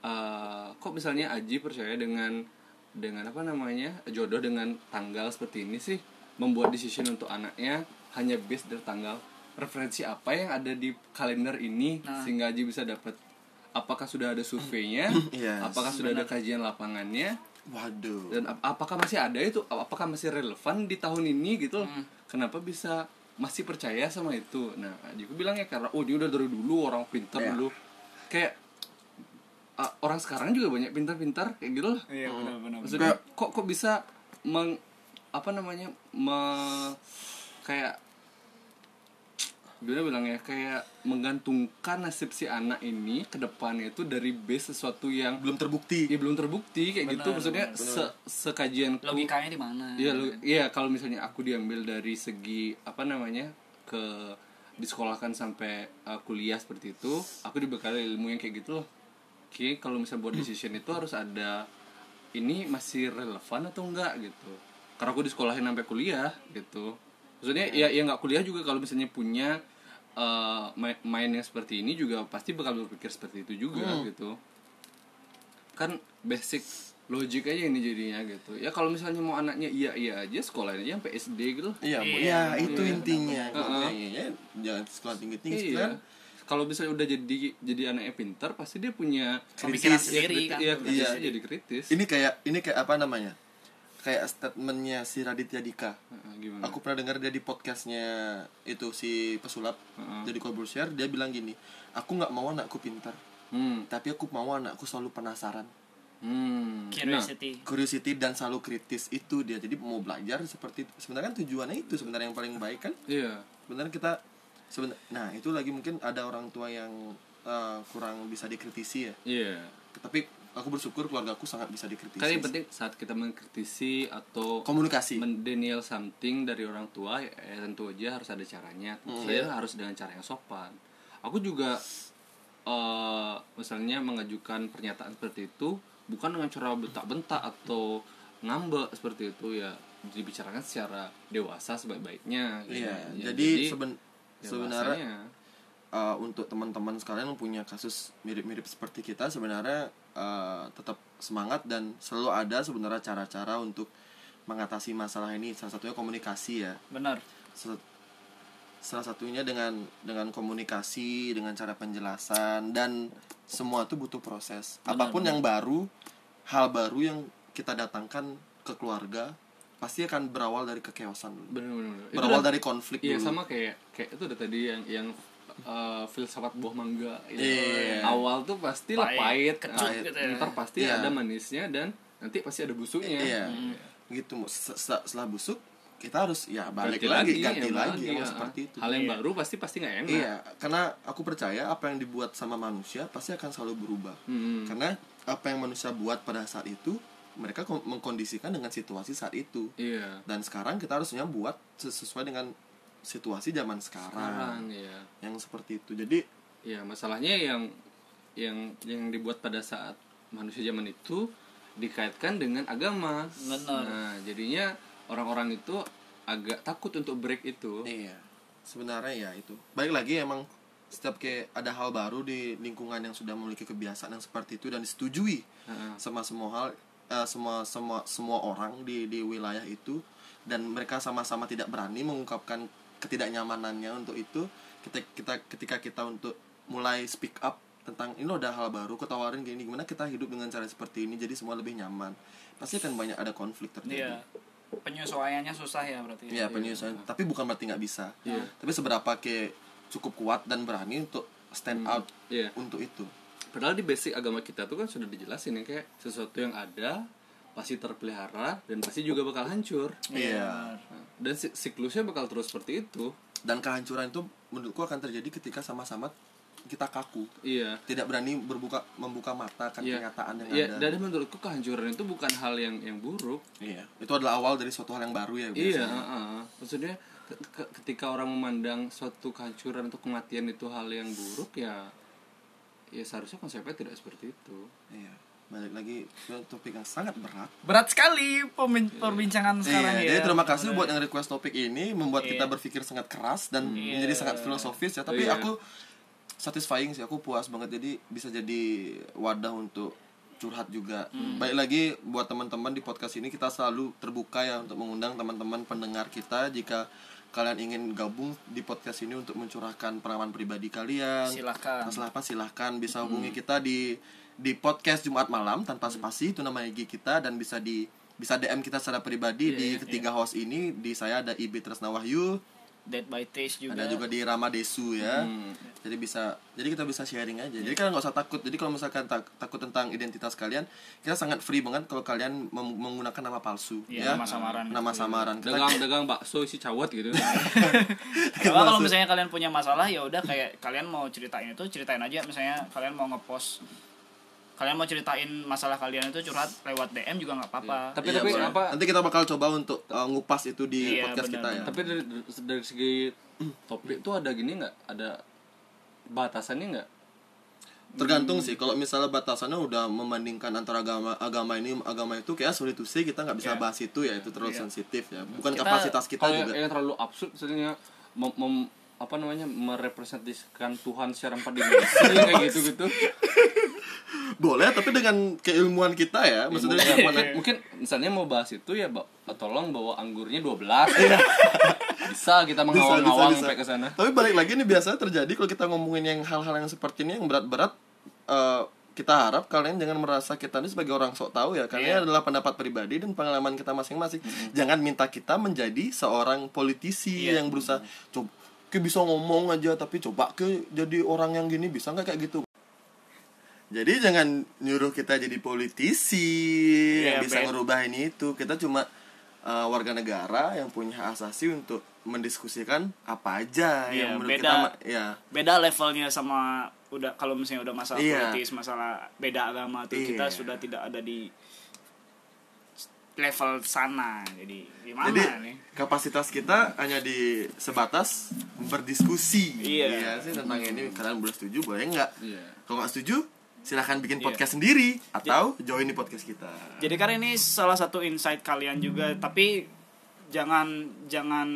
eh, kok misalnya Aji percaya dengan dengan apa namanya jodoh dengan tanggal seperti ini sih membuat decision untuk anaknya hanya based dari tanggal referensi apa yang ada di kalender ini Nah. sehingga Aji bisa dapat apakah sudah ada surveinya Yes. apakah sudah ada kajian lapangannya waduh. Dan ap- apakah masih ada itu? Apakah masih relevan di tahun ini gitu? Loh kenapa bisa masih percaya sama itu? Nah aku bilang ya karena oh dia udah dari dulu orang pintar Iya. dulu. Kayak ah, orang sekarang juga banyak pintar-pintar kayak gitu loh iya benar-benar maksudnya kok kok bisa meng apa namanya me kayak gimana bilang ya kayak menggantungkan nasib si anak ini ke depannya itu dari base sesuatu yang belum terbukti. Ya belum terbukti kayak gitu. Benar, maksudnya se sekajian logikanya di mana Iya, lo- iya kalau misalnya aku diambil dari segi apa namanya ke disekolahkan sampai uh, kuliah seperti itu, aku dibekali ilmu yang kayak gitu loh. Oke, kalau misalnya buat decision itu harus ada ini masih relevan atau enggak gitu. Karena aku di sekolahin sampai kuliah gitu maksudnya ya ya nggak kuliah juga kalau misalnya punya eh, ma- main yang seperti ini juga pasti bakal berpikir seperti itu juga gitu kan basic logik aja ini jadinya gitu ya kalau misalnya mau anaknya iya iya aja sekolahin aja sampai SD gitu Iya, Iya, ya itu iya. intinya. Heeh. Makanya ya, jangan sekolah tinggi-tinggi iya sekalian. kalau misalnya udah jadi jadi anaknya pintar pasti dia punya Pemikiran kritis. sendiri Iya, kan iya, Iya. jadi kritis Ini kayak ini kayak apa namanya? Kayak statementnya si Raditya Dika. Heeh, gimana Aku pernah dengar dia di podcastnya itu si pesulap Heeh. jadi Corbusier dia bilang gini, aku nggak mau anakku pintar, hmm tapi aku mau anakku selalu penasaran, hmm nah, curiosity curiosity dan selalu kritis itu dia. Jadi mau belajar seperti itu. Sebenarnya kan tujuannya itu sebenarnya yang paling baik kan. iya Sebenarnya kita seben nah itu lagi mungkin ada orang tua yang eh, kurang bisa dikritisi ya. iya Tapi aku bersyukur keluarga aku sangat bisa dikritisi. yang penting saat kita mengkritisi atau komunikasi. mendenial something dari orang tua ya, ya tentu aja harus ada caranya tentu Hmm. saja harus dengan cara yang sopan aku juga eh misalnya mengajukan pernyataan seperti itu bukan dengan cara bentak-bentak atau ngambek seperti itu ya dibicarakan secara dewasa sebaik-baiknya gitu. Iya, Ya, jadi, seben- sebenarnya uh, untuk teman-teman sekalian yang punya kasus mirip-mirip seperti kita sebenarnya uh, tetap semangat dan selalu ada sebenarnya cara-cara untuk mengatasi masalah ini. Salah satunya komunikasi ya. benar Salah satunya dengan dengan komunikasi, dengan cara penjelasan dan semua itu butuh proses. Benar, Apa pun yang baru, hal baru yang kita datangkan ke keluarga pasti akan berawal dari kekeosan dulu. bener-bener Itu Berawal udah- dari konflik Iya dulu. sama kayak kayak itu udah tadi yang yang uh, filsafat buah mangga gitu. Iya. awal tuh pasti lah Pahit, pahit kecut Nah, gitu ya. ntar pasti Iya. ada manisnya dan nanti pasti ada busuknya Iya. Gitu. Se- se- Setelah busuk kita harus ya balik Ganti lagi, lagi, ganti ya, lagi emang seperti itu. hal yang Iya. baru pasti pasti nggak enak Iya, karena aku percaya apa yang dibuat sama manusia pasti akan selalu berubah. Hmm. Karena apa yang manusia buat pada saat itu mereka mengkondisikan dengan situasi saat itu. iya Dan sekarang kita harusnya buat ses- sesuai dengan situasi zaman sekarang, sekarang ya yang seperti itu. Jadi ya masalahnya yang yang yang dibuat pada saat manusia zaman itu dikaitkan dengan agama Benar. nah jadinya orang-orang itu agak takut untuk break itu Iya. Sebenarnya ya itu. Baik lagi emang setiap kayak ada hal baru di lingkungan yang sudah memiliki kebiasaan yang seperti itu dan disetujui Heeh. sama semua hal eh, semua semua semua orang di di wilayah itu dan mereka sama-sama tidak berani mengungkapkan ketidaknyamanannya untuk itu kita kita ketika kita untuk mulai speak up tentang ini loh ada hal baru ketawarin gini gimana kita hidup dengan cara seperti ini jadi semua lebih nyaman pasti akan banyak ada konflik terjadi iya penyesuaiannya susah ya berarti Iya penyesuaian, tapi bukan berarti nggak bisa. Iya. Tapi seberapa ke cukup kuat dan berani untuk stand out Iya. untuk itu. Padahal di basic agama kita tuh kan sudah dijelasin ya kayak sesuatu yang ada pasti terpelihara dan pasti juga bakal hancur. Iya. Nah, Dan si- siklusnya bakal terus seperti itu. Dan kehancuran itu menurutku akan terjadi ketika sama-sama kita kaku, Iya. tidak berani berbuka membuka mata akan Iya. kenyataan yang Iya, ada. dan menurutku kehancuran itu bukan hal yang yang buruk. Iya. Itu adalah awal dari suatu hal yang baru ya Iya, biasanya. heeh. maksudnya ke- ke- ketika orang memandang suatu kehancuran atau kematian itu hal yang buruk ya ya seharusnya konsepnya tidak seperti itu. Iya. Balik lagi ke topik yang sangat berat. berat sekali perbincangan sekarang iya, ya jadi terima kasih buat yang request topik ini membuat Iya. kita berpikir sangat keras dan Iya. menjadi sangat filosofis ya. Tapi Iya. aku satisfying sih, aku puas banget jadi bisa jadi wadah untuk curhat juga. Baik lagi buat teman-teman di podcast ini kita selalu terbuka ya untuk mengundang teman-teman pendengar kita jika kalian ingin gabung di podcast ini untuk mencurahkan pengalaman pribadi kalian. Silahkan. Masalah apa silahkan bisa hubungi kita di di podcast Jumat malam tanpa spasi itu nama IG kita dan bisa di bisa DM kita secara pribadi di ketiga host ini. Di saya ada Ibi Tresna Wahyu Dead by Taste juga. ada juga di Rama Desu ya. Hmm. jadi bisa jadi kita bisa sharing aja. Jadi kalian nggak usah takut. Jadi kalau misalkan tak- takut tentang identitas kalian kita sangat free banget kalau kalian mem- menggunakan nama palsu Iya, ya. nama samaran gitu. nama samaran. Kita Dagang-dagang bakso isi cawat gitu. Coba kalau misalnya kalian punya masalah ya udah kayak kalian mau ceritain itu ceritain aja. Misalnya kalian mau ngepost kalian mau ceritain masalah kalian itu curhat lewat DM juga nggak apa-apa. Tapi Iya, tapi apa nanti kita bakal coba untuk uh, ngupas itu di Iya, podcast benar, kita ya. Tapi dari, dari segi topik tuh ada gini nggak? Ada batasannya nggak? Tergantung sih. Kalau misalnya batasannya udah membandingkan antara agama agama ini agama itu kayak sulit to say kita nggak bisa Iya. bahas itu ya. Itu terlalu sensitif ya. Bukan Kita- kapasitas kita kalau yang, juga. yang terlalu absurd mem, mem- apa namanya merepresentasikan Tuhan secara empat dimensi kayak gitu gitu boleh tapi dengan keilmuan kita ya maksudnya mungkin, ilmuwan- mungkin, mungkin misalnya mau bahas itu ya tolong bawa anggurnya 12 bisa kita Bisa, mengawang-awang bisa, bisa. sampai ke sana Tapi balik lagi nih biasa terjadi kalau kita ngomongin yang hal-hal yang seperti ini yang berat-berat eh, kita harap kalian jangan merasa kita ini sebagai orang sok tahu ya karena ini adalah pendapat pribadi dan pengalaman kita masing-masing. Jangan minta kita menjadi seorang politisi Iya. yang berusaha coba ke bisa ngomong aja tapi coba ke jadi orang yang gini bisa nggak kayak gitu. Jadi jangan nyuruh kita jadi politisi yang Iya, bisa Ben. ngerubah ini itu. Kita cuma uh, warga negara yang punya hak asasi untuk mendiskusikan apa aja Iya, yang menurut beda. kita ya beda levelnya sama udah kalau misalnya udah masalah Iya. politis masalah beda agama tuh kita Iya. sudah tidak ada di level sana jadi gimana jadi nih kapasitas kita hanya di sebatas berdiskusi Iya. sih tentang ini kalian boleh setuju boleh nggak Iya. kalau nggak setuju silahkan bikin Iya. podcast sendiri atau join di podcast kita jadi karena ini salah satu insight kalian juga tapi jangan jangan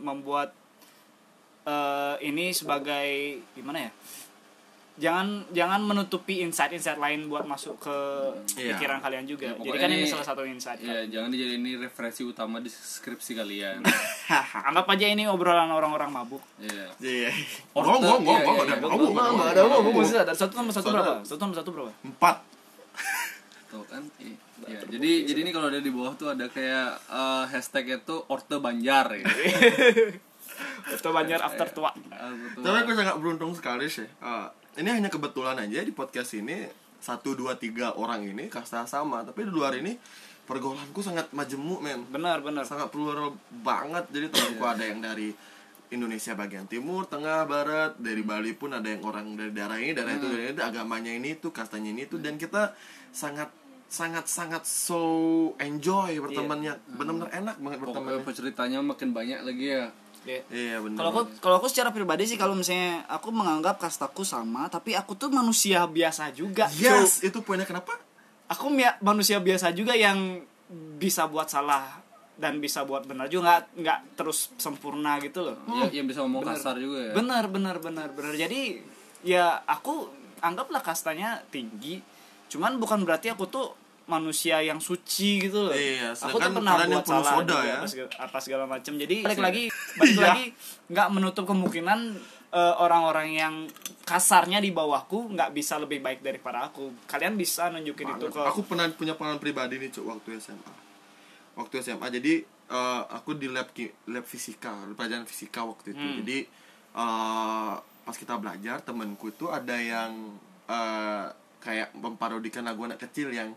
membuat eh, ini sebagai gimana ya jangan jangan menutupi insight-insight lain buat masuk ke Iya. pikiran kalian juga Ya, jadi kan ini ini- salah satu insight kan. ya jangan dijadiin ini referensi utama di skripsi kalian anggap aja ini obrolan orang-orang mabuk Iya. iya Orte, ngomong iya, ngomong iya, ada iya. ngomong nggak ada ngomong Masih ada satu tambah satu berapa? Satu tambah satu berapa? empat Tuh kan ya, jadi jadi ini kalau ada di bawah tuh ada kayak eh, hashtag itu orte banjar ya. Itu banjar after tua. Ah, betul. Tapi aku sangat beruntung sekali sih. Eh, ini hanya kebetulan aja di podcast ini satu dua tiga orang ini kasta sama. Tapi di luar ini pergaulanku sangat majemuk men. Benar, benar. Sangat plural banget. Jadi temanku ada yang dari Indonesia bagian timur, tengah, barat, dari Bali pun ada yang orang dari daerah ini, daerah itu, daerah itu, agamanya ini itu, kastanya ini itu, dan kita sangat sangat sangat so enjoy bertemannya, benar-benar enak banget bertemannya. Pokoknya ceritanya makin banyak lagi ya. Ya. Iya benar. Kalau aku kalau aku secara pribadi sih kalau misalnya aku menganggap kastaku sama, tapi aku tuh manusia biasa juga. yes, itu poinnya kenapa? Aku manusia biasa juga yang bisa buat salah dan bisa buat benar juga nggak nggak terus sempurna gitu loh. Ya, yang bisa ngomong kasar juga ya. Benar, benar, benar, benar. Jadi ya aku anggaplah kastanya tinggi. Cuman bukan berarti aku tuh manusia yang suci gitu loh. Iya, aku tuh pernah buat penuh salah soda juga ya. apa segala, apa segala macam. Jadi balik lagi, balik Iya. lagi nggak menutup kemungkinan eh, orang-orang yang kasarnya di bawahku nggak bisa lebih baik daripada aku. Kalian bisa nunjukin itu ke aku pernah punya pengalaman pribadi nih cuk waktu SMA waktu SMA jadi eh, aku di lab ki- lab fisika pelajaran fisika waktu itu Hmm. jadi eh, pas kita belajar temanku itu ada yang eh, kayak memparodikan lagu anak kecil yang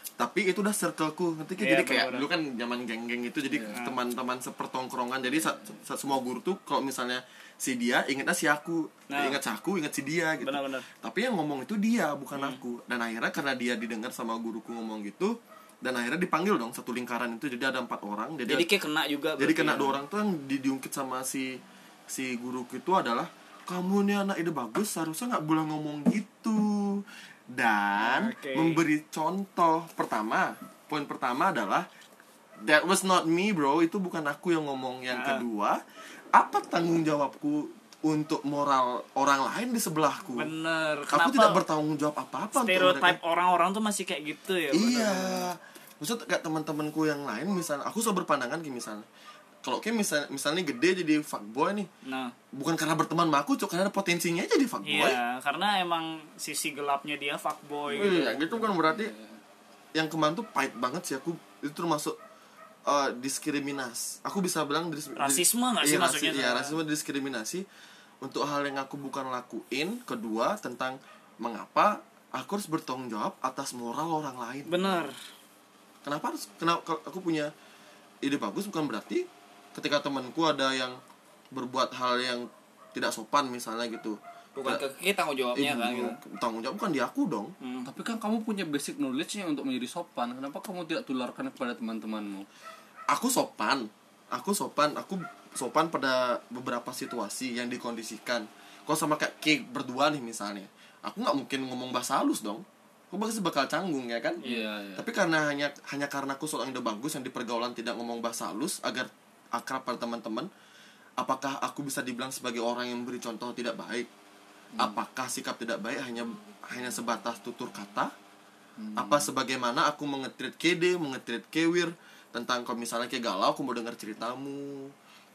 tapi itu udah circleku ngerti Iya, jadi kayak dulu kan zaman geng-geng itu jadi teman-teman sepertongkrongan jadi sa- sa- semua guru tuh kalau misalnya si dia ingetnya si aku Nah. ingat si aku ingat si dia gitu Benar-benar. tapi yang ngomong itu dia bukan Hmm. aku dan akhirnya karena dia didengar sama guruku ngomong gitu dan akhirnya dipanggil dong satu lingkaran itu jadi ada empat orang jadi jadi kayak kena juga. jadi kena ya. dua orang tuh yang di- diungkit sama si si guruku itu adalah kamu nih anak ide bagus seharusnya nggak boleh ngomong gitu dan Oke. memberi contoh pertama poin pertama adalah that was not me bro itu bukan aku yang ngomong yang Ah. kedua apa tanggung jawabku untuk moral orang lain di sebelahku Bener. aku tidak bertanggung jawab apa-apa untuk mereka. stereotype orang-orang tuh masih kayak gitu ya. Iya. bener-bener. Maksud kayak teman-temanku yang lain misalnya aku selalu berpandangan gini misalnya. Kalau kayak misal, misalnya gede jadi fuckboy nih, Nah, bukan karena berteman sama aku, cok karena ada potensinya jadi fuckboy. iya, karena emang sisi gelapnya dia fuckboy gitu. Iya, gitu kan berarti yang kemarin tuh pahit banget sih aku itu termasuk uh, diskriminasi. Aku bisa bilang dis- Rasisme nggak sih iya, maksudnya? Iya, rasisme diskriminasi untuk hal yang aku bukan lakuin. Kedua tentang mengapa aku harus bertanggung jawab atas moral orang lain. Bener. kenapa harus kenapa aku punya ide bagus bukan berarti ketika temanku ada yang berbuat hal yang tidak sopan misalnya gitu bukan ke kita tanggung jawabnya Eh, kan gitu. tanggung jawab bukan di aku dong Hmm. Tapi kan kamu punya basic knowledge-nya untuk menjadi sopan. Kenapa kamu tidak tularkan kepada teman-temanmu? aku sopan aku sopan aku sopan pada beberapa situasi yang dikondisikan kalau sama kayak cake berdua nih misalnya aku nggak mungkin ngomong bahasa halus dong aku pasti bakal canggung ya kan Iya, iya. tapi karena hanya hanya karena aku seorang ide bagus yang di pergaulan tidak ngomong bahasa halus agar akrab pada teman-teman apakah aku bisa dibilang sebagai orang yang memberi contoh tidak baik? Apakah sikap tidak baik hanya hanya sebatas tutur kata? Apa sebagaimana aku mengetrit kede mengetrit kewir tentang kalau misalnya kayak galau aku mau dengar ceritamu.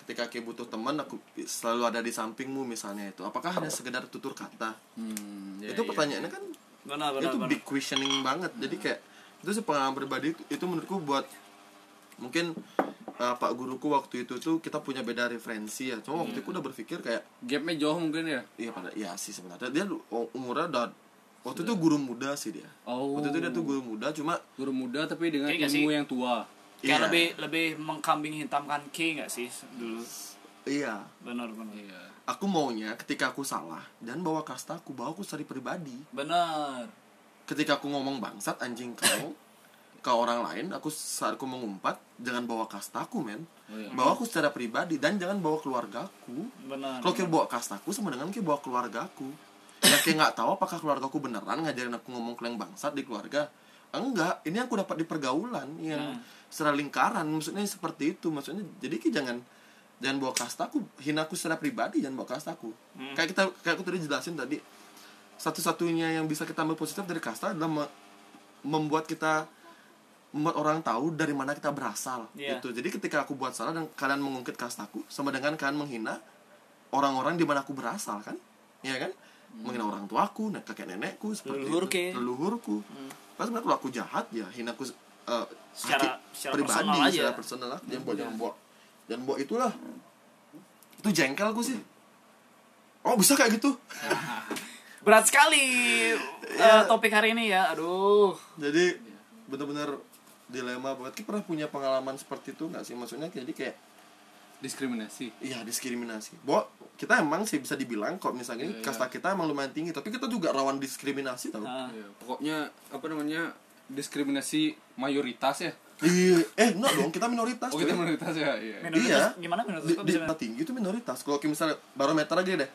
Ketika kayak butuh teman aku selalu ada di sampingmu misalnya itu. Apakah hanya sekedar tutur kata? Hmm, iya, itu iya. pertanyaannya kan benar benar itu benar. big questioning banget. Jadi kayak itu sih pengalaman pribadi itu, itu menurutku buat mungkin uh, pak guruku waktu itu tuh kita punya beda referensi ya cuma waktu itu udah berpikir kayak Gapnya jauh mungkin ya. iya pada iya sih sebenarnya dia umurnya udah waktu itu guru muda sih dia Oh. waktu itu dia tuh guru muda cuma Guru muda tapi dengan Kayak ilmu sih? yang tua. kayak Iya. lebih lebih mengkambing hitamkan K nggak sih dulu iya benar benar Iya. aku maunya ketika aku salah dan bawa kasta aku bawa aku secara pribadi benar ketika aku ngomong bangsat anjing kau ke orang lain aku saat aku mengumpat jangan bawa kastaku men. Oh, iya. bawa aku secara pribadi dan jangan bawa keluargaku benar kalau kayak bawa kastaku sama dengan kayak bawa keluargaku ya kayak nggak tahu apakah keluargaku beneran ngajarin aku ngomong keleng bangsat di keluarga. Enggak ini aku dapat di pergaulan yang Hmm. secara lingkaran maksudnya seperti itu. Maksudnya jadi kayak jangan jangan bawa kastaku hina aku secara pribadi jangan bawa kastaku Hmm. kayak kita kayak aku tadi jelasin tadi satu-satunya yang bisa kita ambil positif dari kasta adalah me- membuat kita membuat orang tahu dari mana kita berasal Iya. gitu. Jadi ketika aku buat salah dan kalian mengungkit kastaku sama dengan kalian menghina orang-orang di mana aku berasal kan? Ya kan? Menghina orang tuaku kakek nenekku seperti Leluhur itu. Leluhurku. Pas sebenarnya kalau aku jahat ya hina aku uh, Secara- secara pribadi personal aja. secara personal lah. Jangan buat jangan buat jangan buat itulah. Itu jengkel aku sih. Oh bisa kayak gitu? Berat sekali Iya. eh, topik hari ini ya. Aduh. Jadi benar-benar dilema banget kita pernah punya pengalaman seperti itu nggak sih maksudnya jadi kayak Diskriminasi. iya diskriminasi bahwa kita emang sih bisa dibilang kok misalnya Iya, iya. kasta kita emang lumayan tinggi tapi kita juga rawan diskriminasi tau Ah. Iya, pokoknya apa namanya? Diskriminasi mayoritas ya. iya eh enggak dong kita minoritas Oh, kita minoritas ya. Iya. minoritas Iya. gimana minoritas di, kok di tinggi itu minoritas kalau kayak misalnya barometer aja deh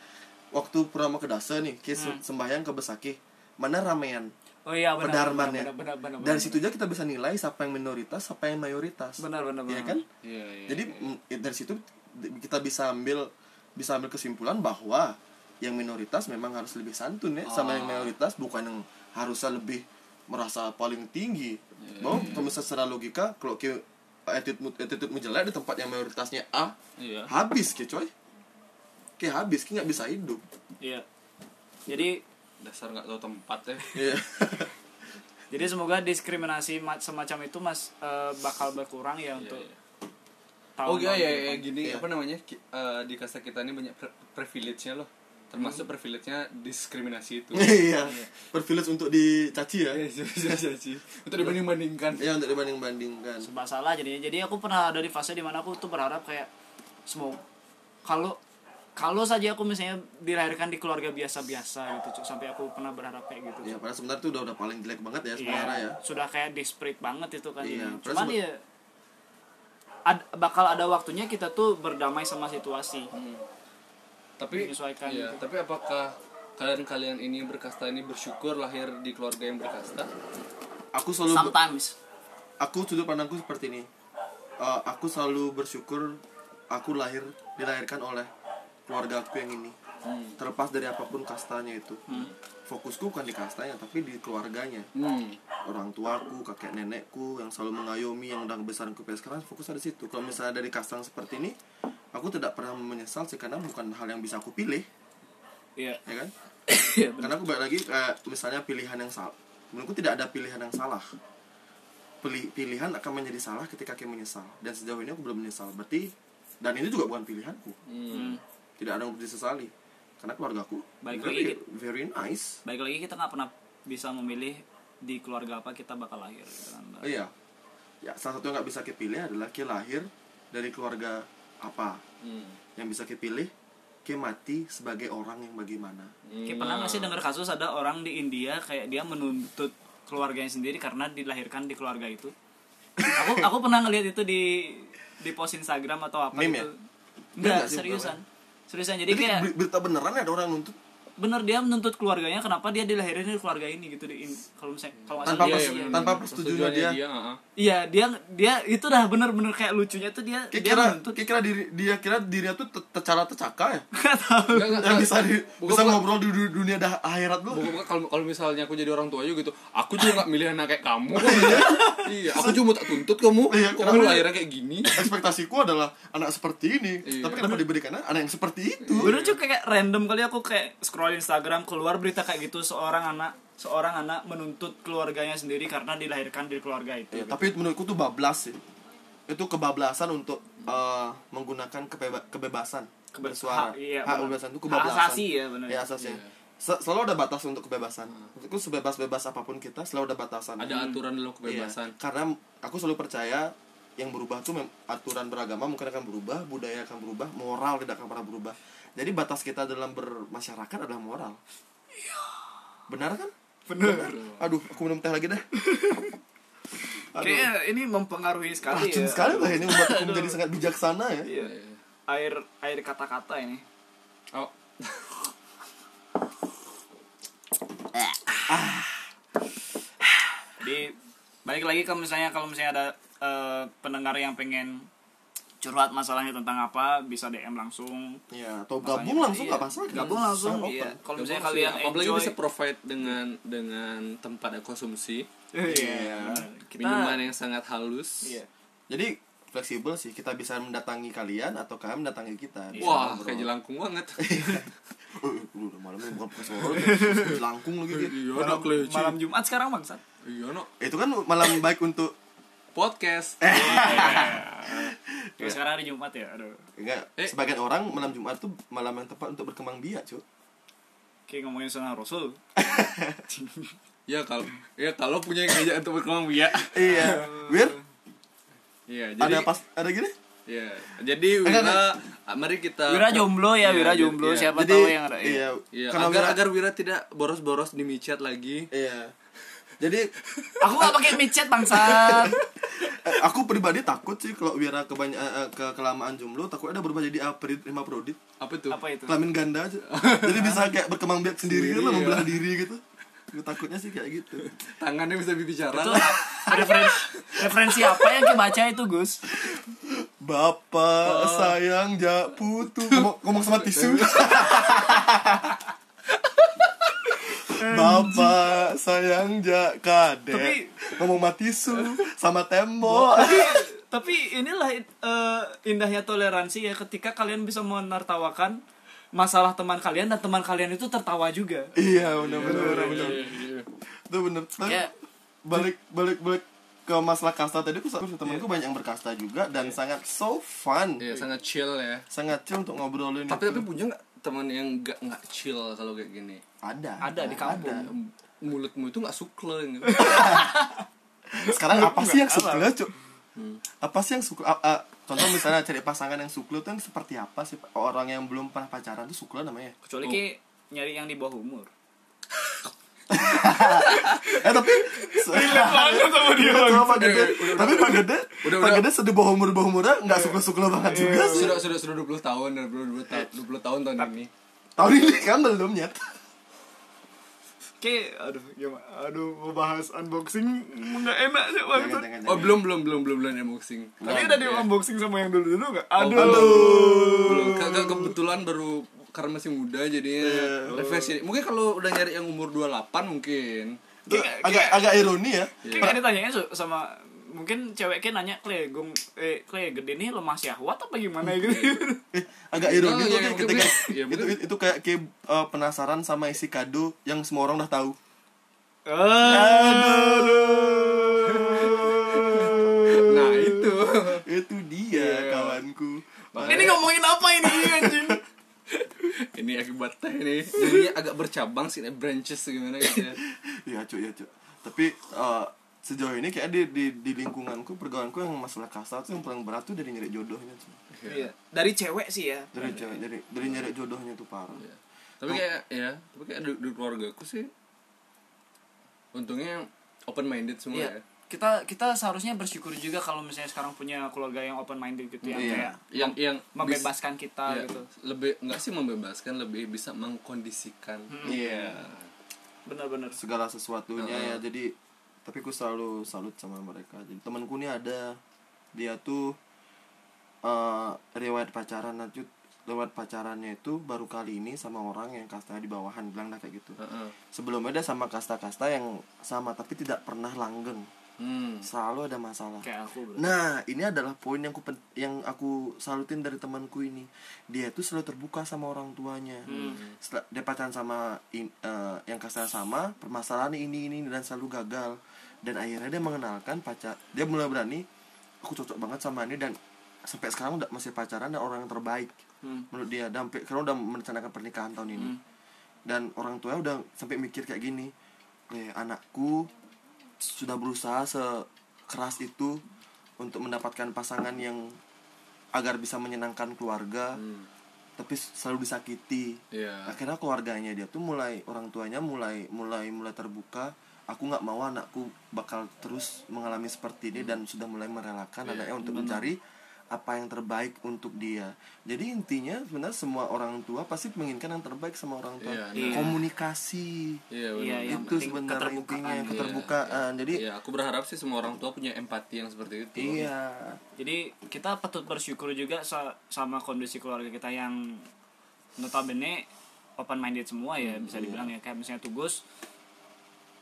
waktu purama ke dasa nih kayak Hmm. se- sembahyang ke besaki mana ramean oh iya benar pedarman benar ya benar benar benar. Dari situ aja kita bisa nilai siapa yang minoritas siapa yang mayoritas. Benar benar Iya benar. kan? Iya, iya. jadi mm, dari situ kita bisa ambil bisa ambil kesimpulan bahwa yang minoritas memang harus lebih santun ya sama yang mayoritas bukan yang harusnya lebih merasa paling tinggi. Bahwa kalau misalnya secara logika kalau kayak attitude attitude jelek di tempat yang mayoritasnya A Iya. habis kayak coy. Kayak habis kayak nggak bisa hidup. Iya. Jadi Dasar nggak tahu tempat ya. Iya. jadi semoga diskriminasi ma- semacam itu mas eh, bakal berkurang ya untuk iya. tahun Oh iya ya, ya gini Iya. apa namanya eh, di kasta kita ini banyak pri- privilege-nya loh termasuk privilege-nya diskriminasi itu iya privilege untuk dicaci ya Iya, iya, iya, iya, sih. untuk dibanding bandingkan ya untuk dibanding bandingkan serba salah jadinya jadi aku pernah ada di fase di mana aku tuh berharap kayak semoga kalau kalau saja aku misalnya dilahirkan di keluarga biasa-biasa gitu Cuk. sampai aku pernah berharap kayak gitu ya padahal sebenarnya itu udah udah paling jelek banget ya sebenarnya ya. sudah kayak desperate banget itu kan. Iya, cuman ya ad- bakal ada waktunya kita tuh berdamai sama situasi. Tapi Menyesuaikan iya, gitu. tapi apakah kalian-kalian ini berkasta ini bersyukur lahir di keluarga yang berkasta? Aku selalu sometimes. Aku sudut pandangku seperti ini. Eh, aku selalu bersyukur aku lahir dilahirkan oleh keluarga aku yang ini. Hmm. terlepas dari apa pun kastanya itu. Fokusku bukan di kastanya tapi di keluarganya. Hmm. orang tuaku kakek nenekku yang selalu mengayomi yang udah besar sampai sekarang fokusnya di situ. Kalau misalnya dari kasta yang seperti ini aku tidak pernah menyesal sih karena bukan hal yang bisa aku pilih. Iya. Ya kan? Iya, karena aku balik lagi kayak misalnya pilihan yang salah menurutku tidak ada pilihan yang salah. Pili- pilihan akan menjadi salah ketika kita menyesal. Dan sejauh ini aku belum menyesal. Berarti dan ini juga bukan pilihanku. Hmm. Tidak ada yang perlu disesali karena keluargaku Balik very, lagi. very nice baik lagi kita nggak pernah bisa memilih di keluarga apa kita bakal lahir gitu kan oh iya ya salah satu yang nggak bisa kita pilih adalah kita lahir dari keluarga apa Hmm. yang bisa kita pilih kita mati sebagai orang yang bagaimana Kayak pernah nggak sih dengar kasus ada orang di India kayak dia menuntut keluarganya sendiri karena dilahirkan di keluarga itu. Aku aku pernah ngeliat itu di di post Instagram atau apa Meme gitu. ya? Enggak, seriusan. Seriusan. Jadi jadi kayak ber- berita beneran ada orang nuntut bener dia menuntut keluarganya kenapa dia dilahirin di keluarga ini gitu di in- kalau misalnya kalau nggak tanpa dia- iya, bener. tanpa persetujuannya dia. Iya, dia dia itu dah bener-bener kayak lucunya tuh dia Kayak dia kira kira diri dia kira dirinya tuh te- tercala tercaka ya nggak tahu. Yang bisa di, bisa ngobrol di du- dunia dah akhirat dulu Bukan, kalau kalau misalnya aku jadi orang tua juga gitu, aku juga nggak milih anak kayak kamu. iya, aku cuma tak tuntut kamu. Iya, lu lahirnya kayak gini? ekspektasiku adalah anak seperti ini Iya. tapi kenapa diberikan anak yang seperti itu Bener cuy kayak random kali aku kayak scroll Instagram keluar berita kayak gitu seorang anak seorang anak menuntut keluarganya sendiri karena dilahirkan di keluarga itu. Ya, tapi menurutku tuh bablas sih. Itu kebablasan untuk eh, menggunakan kebeba- kebebasan Kebe- bersuara. hak, iya, hak kebebasan itu Hak kebablasan. asasi ya, benar. ya asasi. Iya. Se- selalu ada batas untuk kebebasan. Menurutku sebebas-bebas apa pun kita selalu ada batasan. Ada aturan dalam Iya, kebebasan. karena aku selalu percaya yang berubah tuh mem- aturan beragama mungkin akan berubah budaya akan berubah moral tidak akan pernah berubah jadi batas kita dalam bermasyarakat adalah moral. Benar kan? Bener. aduh aku minum teh lagi deh. Kayaknya ini mempengaruhi sekali racun ya. sekali lah ini membuat aku menjadi sangat bijaksana ya. Iya. Air air kata-kata ini. Oh, Jadi balik lagi kalau misalnya kalau misalnya ada eh, pendengar yang pengen curhat masalahnya tentang apa bisa DM langsung. ya atau Masalahnya gabung langsung iya. nggak masalah Gabung langsung. Sangat Iya. Kalau misalnya kalian apalagi enjoy bisa provide dengan dengan tempat konsumsi, Iya. Kita minuman yang sangat halus. Iya. jadi fleksibel sih kita bisa mendatangi kalian atau kalian mendatangi kita Bisa Wah, ngobrol. kayak jelangkung banget. Eh, eh, udah malamnya bukan pakai suara jelangkung lagi dia. Iya, Malam, leci. malam Jumat sekarang bangsat. Iya, no. itu kan malam baik untuk Podcast. Eh. Ya, sekarang hari Jumat ya. Aduh. enggak Eh. sebagian orang malam Jumat tuh malam yang tepat untuk berkembang biak cuy Kayak ngomongin sunnah Rasul. Ya kalau ya kalau punya gereja untuk berkembang biak. iya wir Iya, jadi ada pas ada gini Iya. Jadi Wira, mari kita Wira jomblo ya, Iya, Wira jomblo. iya. Siapa jadi tahu yang ada. iya, Iya, karena agar Wira- agar Wira tidak boros-boros di micat lagi. iya jadi Aku gak pakai micet bangsat. eh, aku pribadi takut sih kalau Wira kebanyak eh, eh, ke kelamaan jomblo takut ada berubah jadi aprit lima prodit Apa itu? Apa itu? kelamin ganda aja jadi bisa kayak berkembang biak sendiri gitu lah membelah iya. diri gitu gue takutnya sih kayak gitu Tangannya bisa bicara. Itu referensi, referensi apa yang kita baca itu Gus? Bapak sayang jak putu ngomong, ngomong sama tisu Bapak sayang jak kadek Tapi- ngomong sama tisu sama tembok. Tapi inilah eh, indahnya toleransi ya. Ketika kalian bisa menertawakan masalah teman kalian dan teman kalian itu tertawa juga. iya benar benar benar benar Iya, iya. itu benar. Tapi Kayak- balik balik balik ke masalah kasta tadi aku sama temanku banyak yang berkasta juga dan sangat so fun. Iya, sangat chill ya. sangat chill untuk ngobrolin Tapi itu. tapi punya nggak teman yang nggak nggak chill kalau kayak gini? ada Ada di kampung. ada. Mulutmu itu nggak suka gitu. sekarang apa sih yang suka cuk apa sih yang suka a- a- contoh misalnya cari pasangan yang suklo tuh yang seperti apa sih orang yang belum pernah pacaran tuh suklo namanya Kecuali ki nyari yang di bawah umur. eh tapi sama dia Pak Gede tapi Pak Gede Udah, Pak udah. Gede sedih bawah umur bawah umurnya nggak suklo suklo banget juga sih sudah sudah sudah 20 tahun dan 20 tahun 20 tahun tahun ini. tahun ini kan belum nyet Oke, aduh, gimana? Aduh, mau bahas unboxing nggak enak sih jangan jangan Oh belum belum belum belum belum unboxing. Tadi udah di unboxing sama yang dulu-dulu nggak? Oh, Aduh. belum. Kebetulan baru karena masih muda jadinya. Iya. refleksi. Mungkin kalau udah nyari yang umur 28 mungkin. Itu agak agak ironi ya. Kayak kan ditanyain su- sama mungkin cewek kan nanya kle gong eh kle gede nih lemah syahwat apa gimana? Gitu. Eh, agak ironi Oh, tuh iya, kayak ketika iya, itu, itu itu kayak kayak eh, penasaran sama isi kado yang semua orang udah tahu. Nah, itu. itu dia Iya. kawanku. Ini ngomongin apa ini anjing akibat teh ini. Jadinya agak bercabang sih, branches gimana gitu ya. Iya cuk, iya cuk. Tapi eh, sejauh ini kayak di di, di lingkunganku pergaulanku yang masalah kasta tuh yang paling berat tuh dari nyari jodohnya tuh Iya. Dari cewek sih ya. dari cewek dari dari nyari jodohnya tuh parah Iya. tapi kayak ya tapi kayak di, di keluarga aku sih untungnya open minded semua Iya. ya Kita kita seharusnya bersyukur juga kalau misalnya sekarang punya keluarga yang open minded gitu yang Iya. kayak yang yang membebaskan kita Iya, gitu. lebih nggak sih membebaskan lebih bisa mengkondisikan iya Benar-benar. segala sesuatunya Heeh. ya jadi tapi aku selalu salut sama mereka jadi temanku nih ada dia tuh eh riwayat pacaran lanjut lewat pacarannya itu baru kali ini sama orang yang kastanya di bawahan bilang kayak gitu Heeh. sebelumnya dia sama kasta-kasta yang sama tapi tidak pernah langgeng hmm. selalu ada masalah Kayak aku. Nah, ini adalah poin yang aku yang aku salutin dari temanku ini. Dia itu selalu terbuka sama orang tuanya. Setelah dia pacaran sama in- eh, yang kasta sama, permasalahan ini ini dan selalu gagal. Dan akhirnya dia mengenalkan pacar. Dia mulai berani, aku cocok banget sama ini dan sampai sekarang udah masih pacaran dan orang yang terbaik Hmm. menurut dia. Dan sampai karena udah merencanakan pernikahan tahun ini. Dan orang tuanya udah sampai mikir kayak gini, eh anakku sudah berusaha sekeras itu untuk mendapatkan pasangan yang agar bisa menyenangkan keluarga Hmm. tapi selalu disakiti. Iya. akhirnya keluarganya dia tuh mulai orang tuanya mulai mulai mulai terbuka. Aku nggak mau anakku bakal terus mengalami seperti ini dan sudah mulai merelakan Iya, anaknya untuk mencari apa yang terbaik untuk dia jadi intinya sebenarnya semua orang tua pasti menginginkan yang terbaik sama orang tua Iya, nah. komunikasi Iya, Iya, benar. yang itu sebenarnya keterbukaan. intinya Iya, keterbukaan jadi Iya, aku berharap sih semua orang tua punya empati yang seperti itu. iya Jadi kita patut bersyukur juga sa- sama kondisi keluarga kita yang notabene open minded semua ya bisa dibilang ya kayak misalnya Tugus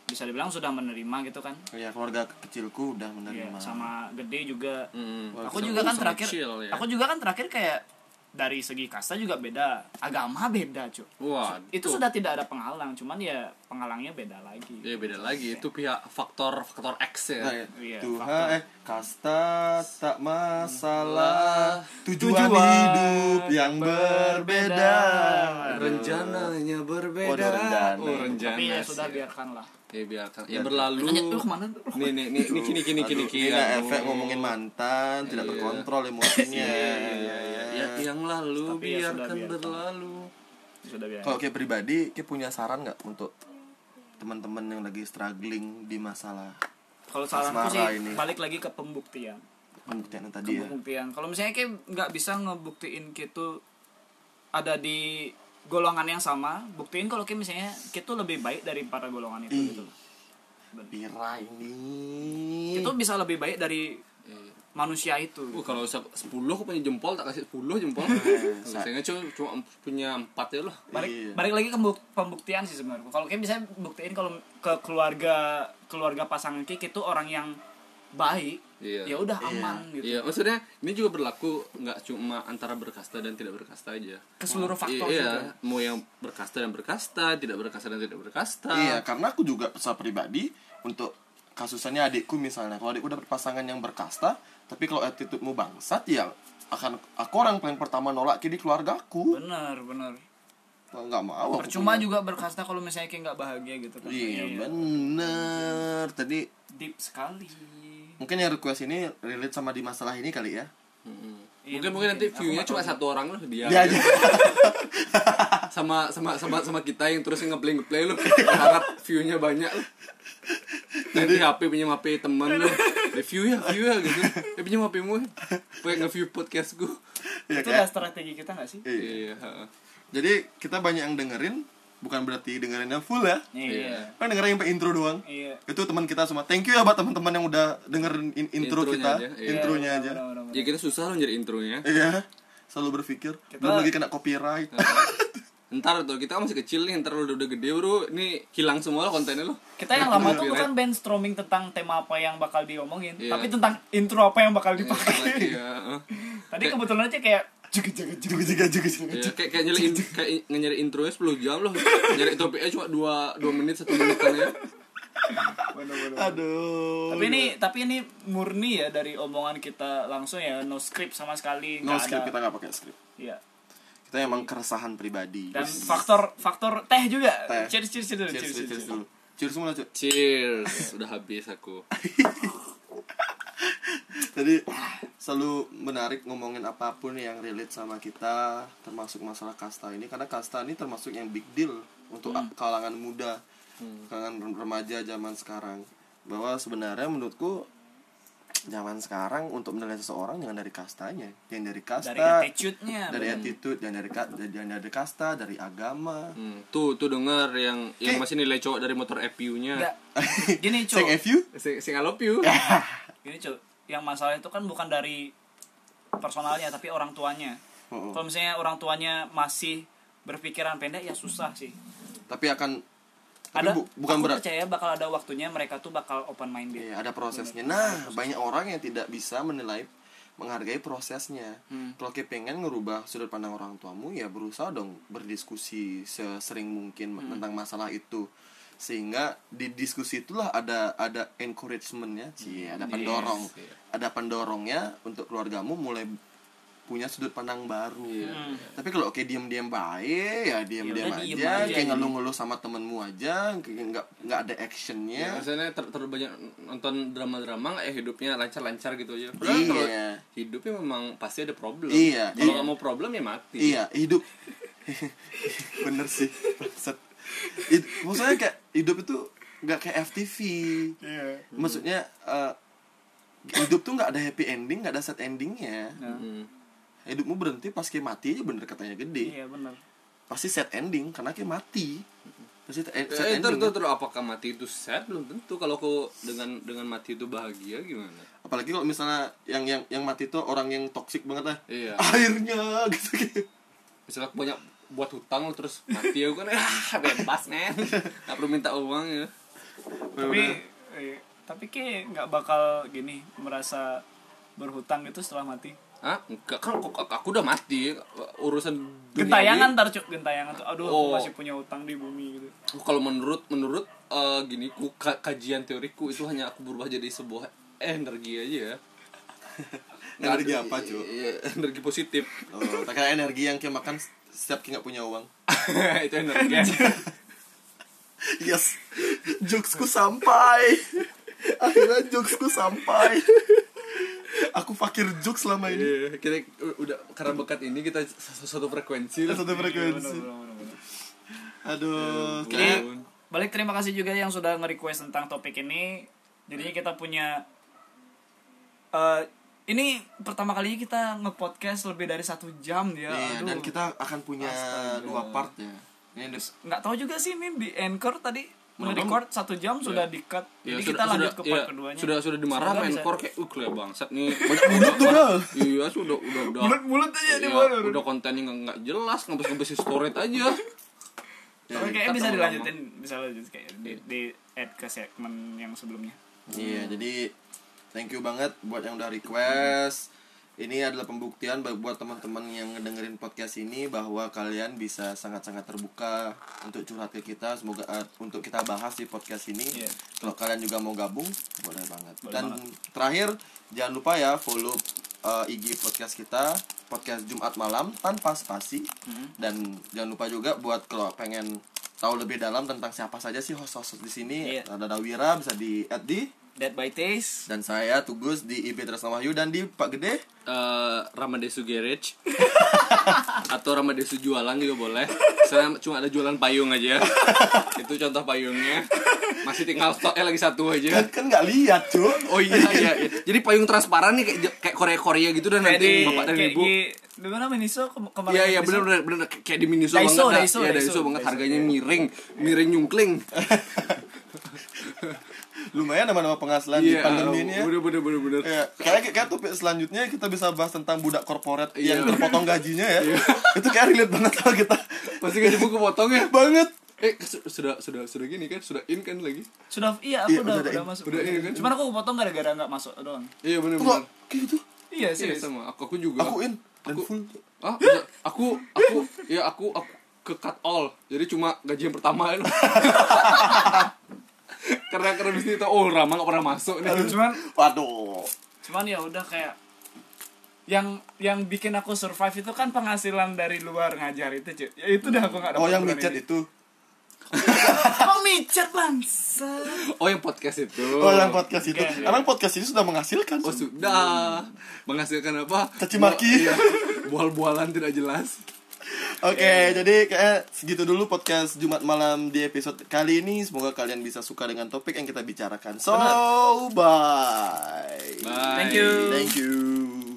bisa dibilang sudah menerima gitu kan. Ya keluarga kecilku udah Iya, menerima sama Gede juga. Hmm. Aku juga kan terakhir chill ya. aku juga kan terakhir kayak dari segi kasta juga beda agama beda cuy Wah, itu sudah tidak ada penghalang cuman ya penghalangnya beda lagi Ya beda lagi, itu pihak faktor faktor X ya. Nah, ya. Iya, Tuhan faktor. eh kasta tak masalah tujuan, Tujuan hidup yang berbeda Rencananya berbeda. Oh, ada rencana. Oh, rencana. tapi ya sudah biarkanlah Ya biarkan. Ya berlalu. Nanya, "Lu ke mana lu?" Nih nih nih nih kini kini kini kini. aduh. efek ngomongin mantan tidak Iya. terkontrol emosinya Iya iya iya. Ya, yang lalu Tapi ya biarkan biarkan. berlalu. sudah biar kalau kayak pribadi kayak punya saran nggak untuk teman-teman yang lagi struggling di masalah kalau saranku sih ini. balik lagi ke pembuktian pembuktian ke tadi ya pembuktian kalau misalnya kayak nggak bisa ngebuktiin gitu ada di golongan yang sama buktiin kalau kayak misalnya kita lebih baik dari para golongan itu Ih. gitu Pira ini itu bisa lebih baik dari. Manusia itu Uh, kalau se- 10 aku punya jempol tak kasih 10 jempol. Biasanya cuma cuma punya 4 ya loh. balik Iya. balik lagi ke buk- pembuktian sih sebenarnya kalau kayak bisa buktiin kalau ke keluarga keluarga pasangan kayak itu orang yang baik Iya. ya udah aman gitu Iya, maksudnya ini juga berlaku nggak cuma antara berkasta dan tidak berkasta aja. ke seluruh faktor iya, gitu mau yang berkasta dan berkasta, tidak berkasta dan tidak berkasta. Iya, karena aku juga secara pribadi untuk kasusnya adikku misalnya, kalau adikku dapat pasangan yang berkasta, tapi kalau attitude-mu bangsat ya akan aku orang paling pertama nolak di keluarga aku. bener bener Nggak mau. percuma punya. juga berkasta kalau misalnya kayak nggak bahagia gitu kan Iya, bener. Tadi deep sekali mungkin yang request ini relate sama di masalah ini kali ya. Mm-mm. Iya, mungkin mungkin nanti mungkin. Aku view-nya cuma satu orang loh dia. Dia aja. sama sama sama sama kita yang terus ngeplay ngeplay lu berharap view-nya banyak lu. Nanti HP pinjam HP teman lu. Review ya, view ya gitu. Ya pinjam HP-mu. Pengen nge-view podcastku. Ya, itu kayak- udah strategi kita nggak sih Iya. Iya, heeh. Jadi kita banyak yang dengerin, bukan berarti dengerinnya full ya. iya Kan dengerin sampai intro doang. iya Itu teman kita semua. Thank you ya buat teman-teman yang udah dengerin in- intro Intronya kita, aja, iya. intronya aja. Benar-benar. Ya kita susah loh nyari intronya. Iya, selalu berpikir. Kita- Belum lagi kena copyright. Ntar tuh kita masih kecil nih, ntar lu udah, udah gede bro, ini hilang semua lo kontennya lo. kita yang lama tuh Copyright. bukan brainstorming tentang tema apa yang bakal diomongin Iya. tapi tentang intro apa yang bakal dipakai Iya, heeh. tadi kebetulan aja kayak juga juga juga juga kayak kayak nyari kayak nyari intronya 10 jam loh. Nyari topiknya cuma 2 2 menit 1 menitan ya. Aduh. tapi ini tapi ini murni ya dari omongan kita langsung ya no script sama sekali no script ada. kita nggak pakai script. Iya. Kita emang keresahan pribadi. dan faktor faktor teh juga Teh. cheers cheers cheers Cheers, cheers, cheers, cheers, cheers dulu. cheers semua cheers udah habis aku jadi selalu menarik ngomongin apa pun yang relate sama kita termasuk masalah kasta ini. Karena kasta ini termasuk yang big deal untuk kalangan muda kalangan remaja zaman sekarang. Bahwa sebenarnya menurutku zaman sekarang untuk menilai seseorang jangan dari kastanya jangan dari kasta. Dari attitude-nya dari bener. attitude jangan dari jangan dari kasta dari agama. Hmm, tuh tuh denger yang yang masih nilai cowok dari motor FPU-nya. Nggak. gini Sing cuy FU Sing, sing I love you. gini cuy yang masalah itu kan bukan dari personalnya tapi orang tuanya Oh, oh. kalau misalnya orang tuanya masih berpikiran pendek ya susah sih tapi akan tapi ada bu- bukan aku berat percaya bakal ada waktunya mereka tuh bakal open minded Iya, ada prosesnya. Nah, banyak orang yang tidak bisa menilai menghargai prosesnya. Hmm. Kalau kita pengen ngerubah sudut pandang orang tuamu, ya berusaha dong berdiskusi sesering mungkin Hmm. tentang masalah itu. Sehingga di diskusi itulah ada ada encouragementnya, cie, ada pendorong, iya. ada pendorongnya untuk keluargamu mulai punya sudut pandang baru. Hmm. Tapi kalau kayak diem-diem baik, ya udah diem aja, aja kayak ngeluh-ngeluh sama temenmu aja, kayak nggak nggak ada Ya, actionnya. misalnya ter terlalu banyak nonton drama-drama nggak ya hidupnya lancar-lancar gitu aja. Padahal Iya. kalau hidupnya memang pasti ada problem. Iya, Kalau iya. nggak mau problem ya mati. Iya, hidup. Bener sih. It- maksudnya kayak hidup itu nggak kayak FTV. Maksudnya eh, hidup tuh nggak ada happy ending, nggak ada sad endingnya. Hmm. Hidupmu berhenti pas kayak mati aja bener katanya gede. iya benar Pasti sad ending karena kayak mati. Pasti eh, sad Eh, ending. terus, terus, terus, apakah mati itu sad belum tentu kalau aku dengan dengan mati itu bahagia gimana Apalagi kalau misalnya yang yang yang mati itu orang yang toksik banget lah. iya Akhirnya gitu gitu. misalnya aku banyak buat hutang terus mati aku kan ah bebas men. Nggak perlu minta uang ya. Tapi eh, tapi kayak nggak bakal gini merasa berhutang gitu setelah mati? Ah enggak kan aku, aku udah mati. Urusan duniawi. gentayangan ntar cuk gentayangan tuh. Aduh Oh. aku masih punya hutang di bumi gitu. Kalau menurut menurut eh, gini ku ka- kajian teoriku itu hanya aku berubah jadi sebuah energi aja ya. Energi ada- apa, Cuk? iya, energi positif. Oh, tak kira energi yang kayak makan setiap nggak punya uang. itu energi Yes, jokesku sampai. Akhirnya jokesku sampai. Aku fakir jokes selama ini. Iya, kita udah karena bakat ini kita satu, satu frekuensi lah. Satu frekuensi. Aduh, Jadi kayak balik terima kasih juga yang sudah nge-request tentang topik ini. Jadinya kita punya eh ini pertama kali kita nge-podcast lebih dari satu jam ya. Iya, Aduh. dan kita akan punya Astaga. dua part ya. Ini des- nggak tahu juga sih Mim di Anchor tadi nge-record satu jam sudah di-cut. Ya, Jadi kita lanjut ke part iya, keduanya. Sudah sudah dimarah bisa- core kayak uh kelihatan bangsat nih. Banyak mulut tuh. Iya, sudah udah udah. Mulut-mulut aja di Iya, mana. udah kontennya nggak nggak jelas, ngebes-ngebesin storage aja. Tapi kayaknya bisa dilanjutin, bisa lanjut kayak di, di add ke segmen yang sebelumnya. Iya, jadi thank you banget buat yang udah request. Ini adalah pembuktian buat teman-teman yang ngedengerin podcast ini bahwa kalian bisa sangat-sangat terbuka untuk curhat ke kita. Semoga eh, untuk kita bahas di podcast ini. Iya. Kalau kalian juga mau gabung, boleh banget. Boleh Dan banget. terakhir, jangan lupa ya follow eh, IG podcast kita, podcast Jumat malam tanpa spasi. Hmm. Dan jangan lupa juga buat kalau pengen tahu lebih dalam tentang siapa saja sih host-host di sini. Iya. Ada Dawira bisa di add di Dead by Taste. dan saya Tugus di IB Tresna Wahyu dan di Pak Gede Eh, Ramadesu Garage atau Ramadesu jualan juga boleh. Saya cuma ada jualan payung aja. Itu contoh payungnya. Masih tinggal stoknya lagi satu kan aja. kan nggak lihat cuy Oh iya iya. iya. Jadi payung transparan nih kayak kayak Korea Korea gitu dan Kayak nanti di bapak dan kayak ibu. di di mana Miniso Kem- kemarin. Iya iya Miniso. bener bener bener kayak di Miniso Daiso, banget. Daiso, Iya Daiso. Daiso banget Daiso, harganya miring, miring nyungkling. lumayan nama-nama penghasilan di Iya, pandemi ini ya bener bener bener bener. Ya, kayak kayak topik selanjutnya kita bisa bahas tentang budak korporat Iya. yang terpotong gajinya ya. itu kayak relate banget sama kita. Pasti gaji buku potong ya. banget. Eh su- sudah sudah sudah gini kan sudah in kan lagi. Sudah iya aku Iya, udah udah udah, in. masuk. Udah in kan? Cuman aku potong gara-gara nggak masuk doang. Iya bener bener. kayak gitu? Iya Iya sih. sama aku aku juga. Aku in dan Aku- full. Ah, enggak. aku aku ya aku aku ke cut all. Jadi cuma gaji yang pertama itu. karena karena bisnis itu oh Rama gak pernah masuk nih. Cuman Waduh. cuman ya udah kayak yang yang bikin aku survive itu kan penghasilan dari luar ngajar itu cuy ya itu dah aku nggak Oh dapat yang bulan micet itu. Pemicat bangsa. oh yang podcast itu Oh, yang podcast itu. Oke. Emang podcast ini sudah menghasilkan. oh sudah menghasilkan apa Caci maki. Iya. bual-bualan tidak jelas Oke, jadi kayak segitu dulu podcast Jumat malam di episode kali ini. Semoga kalian bisa suka dengan topik yang kita bicarakan. So, bye. bye Thank you. Thank you.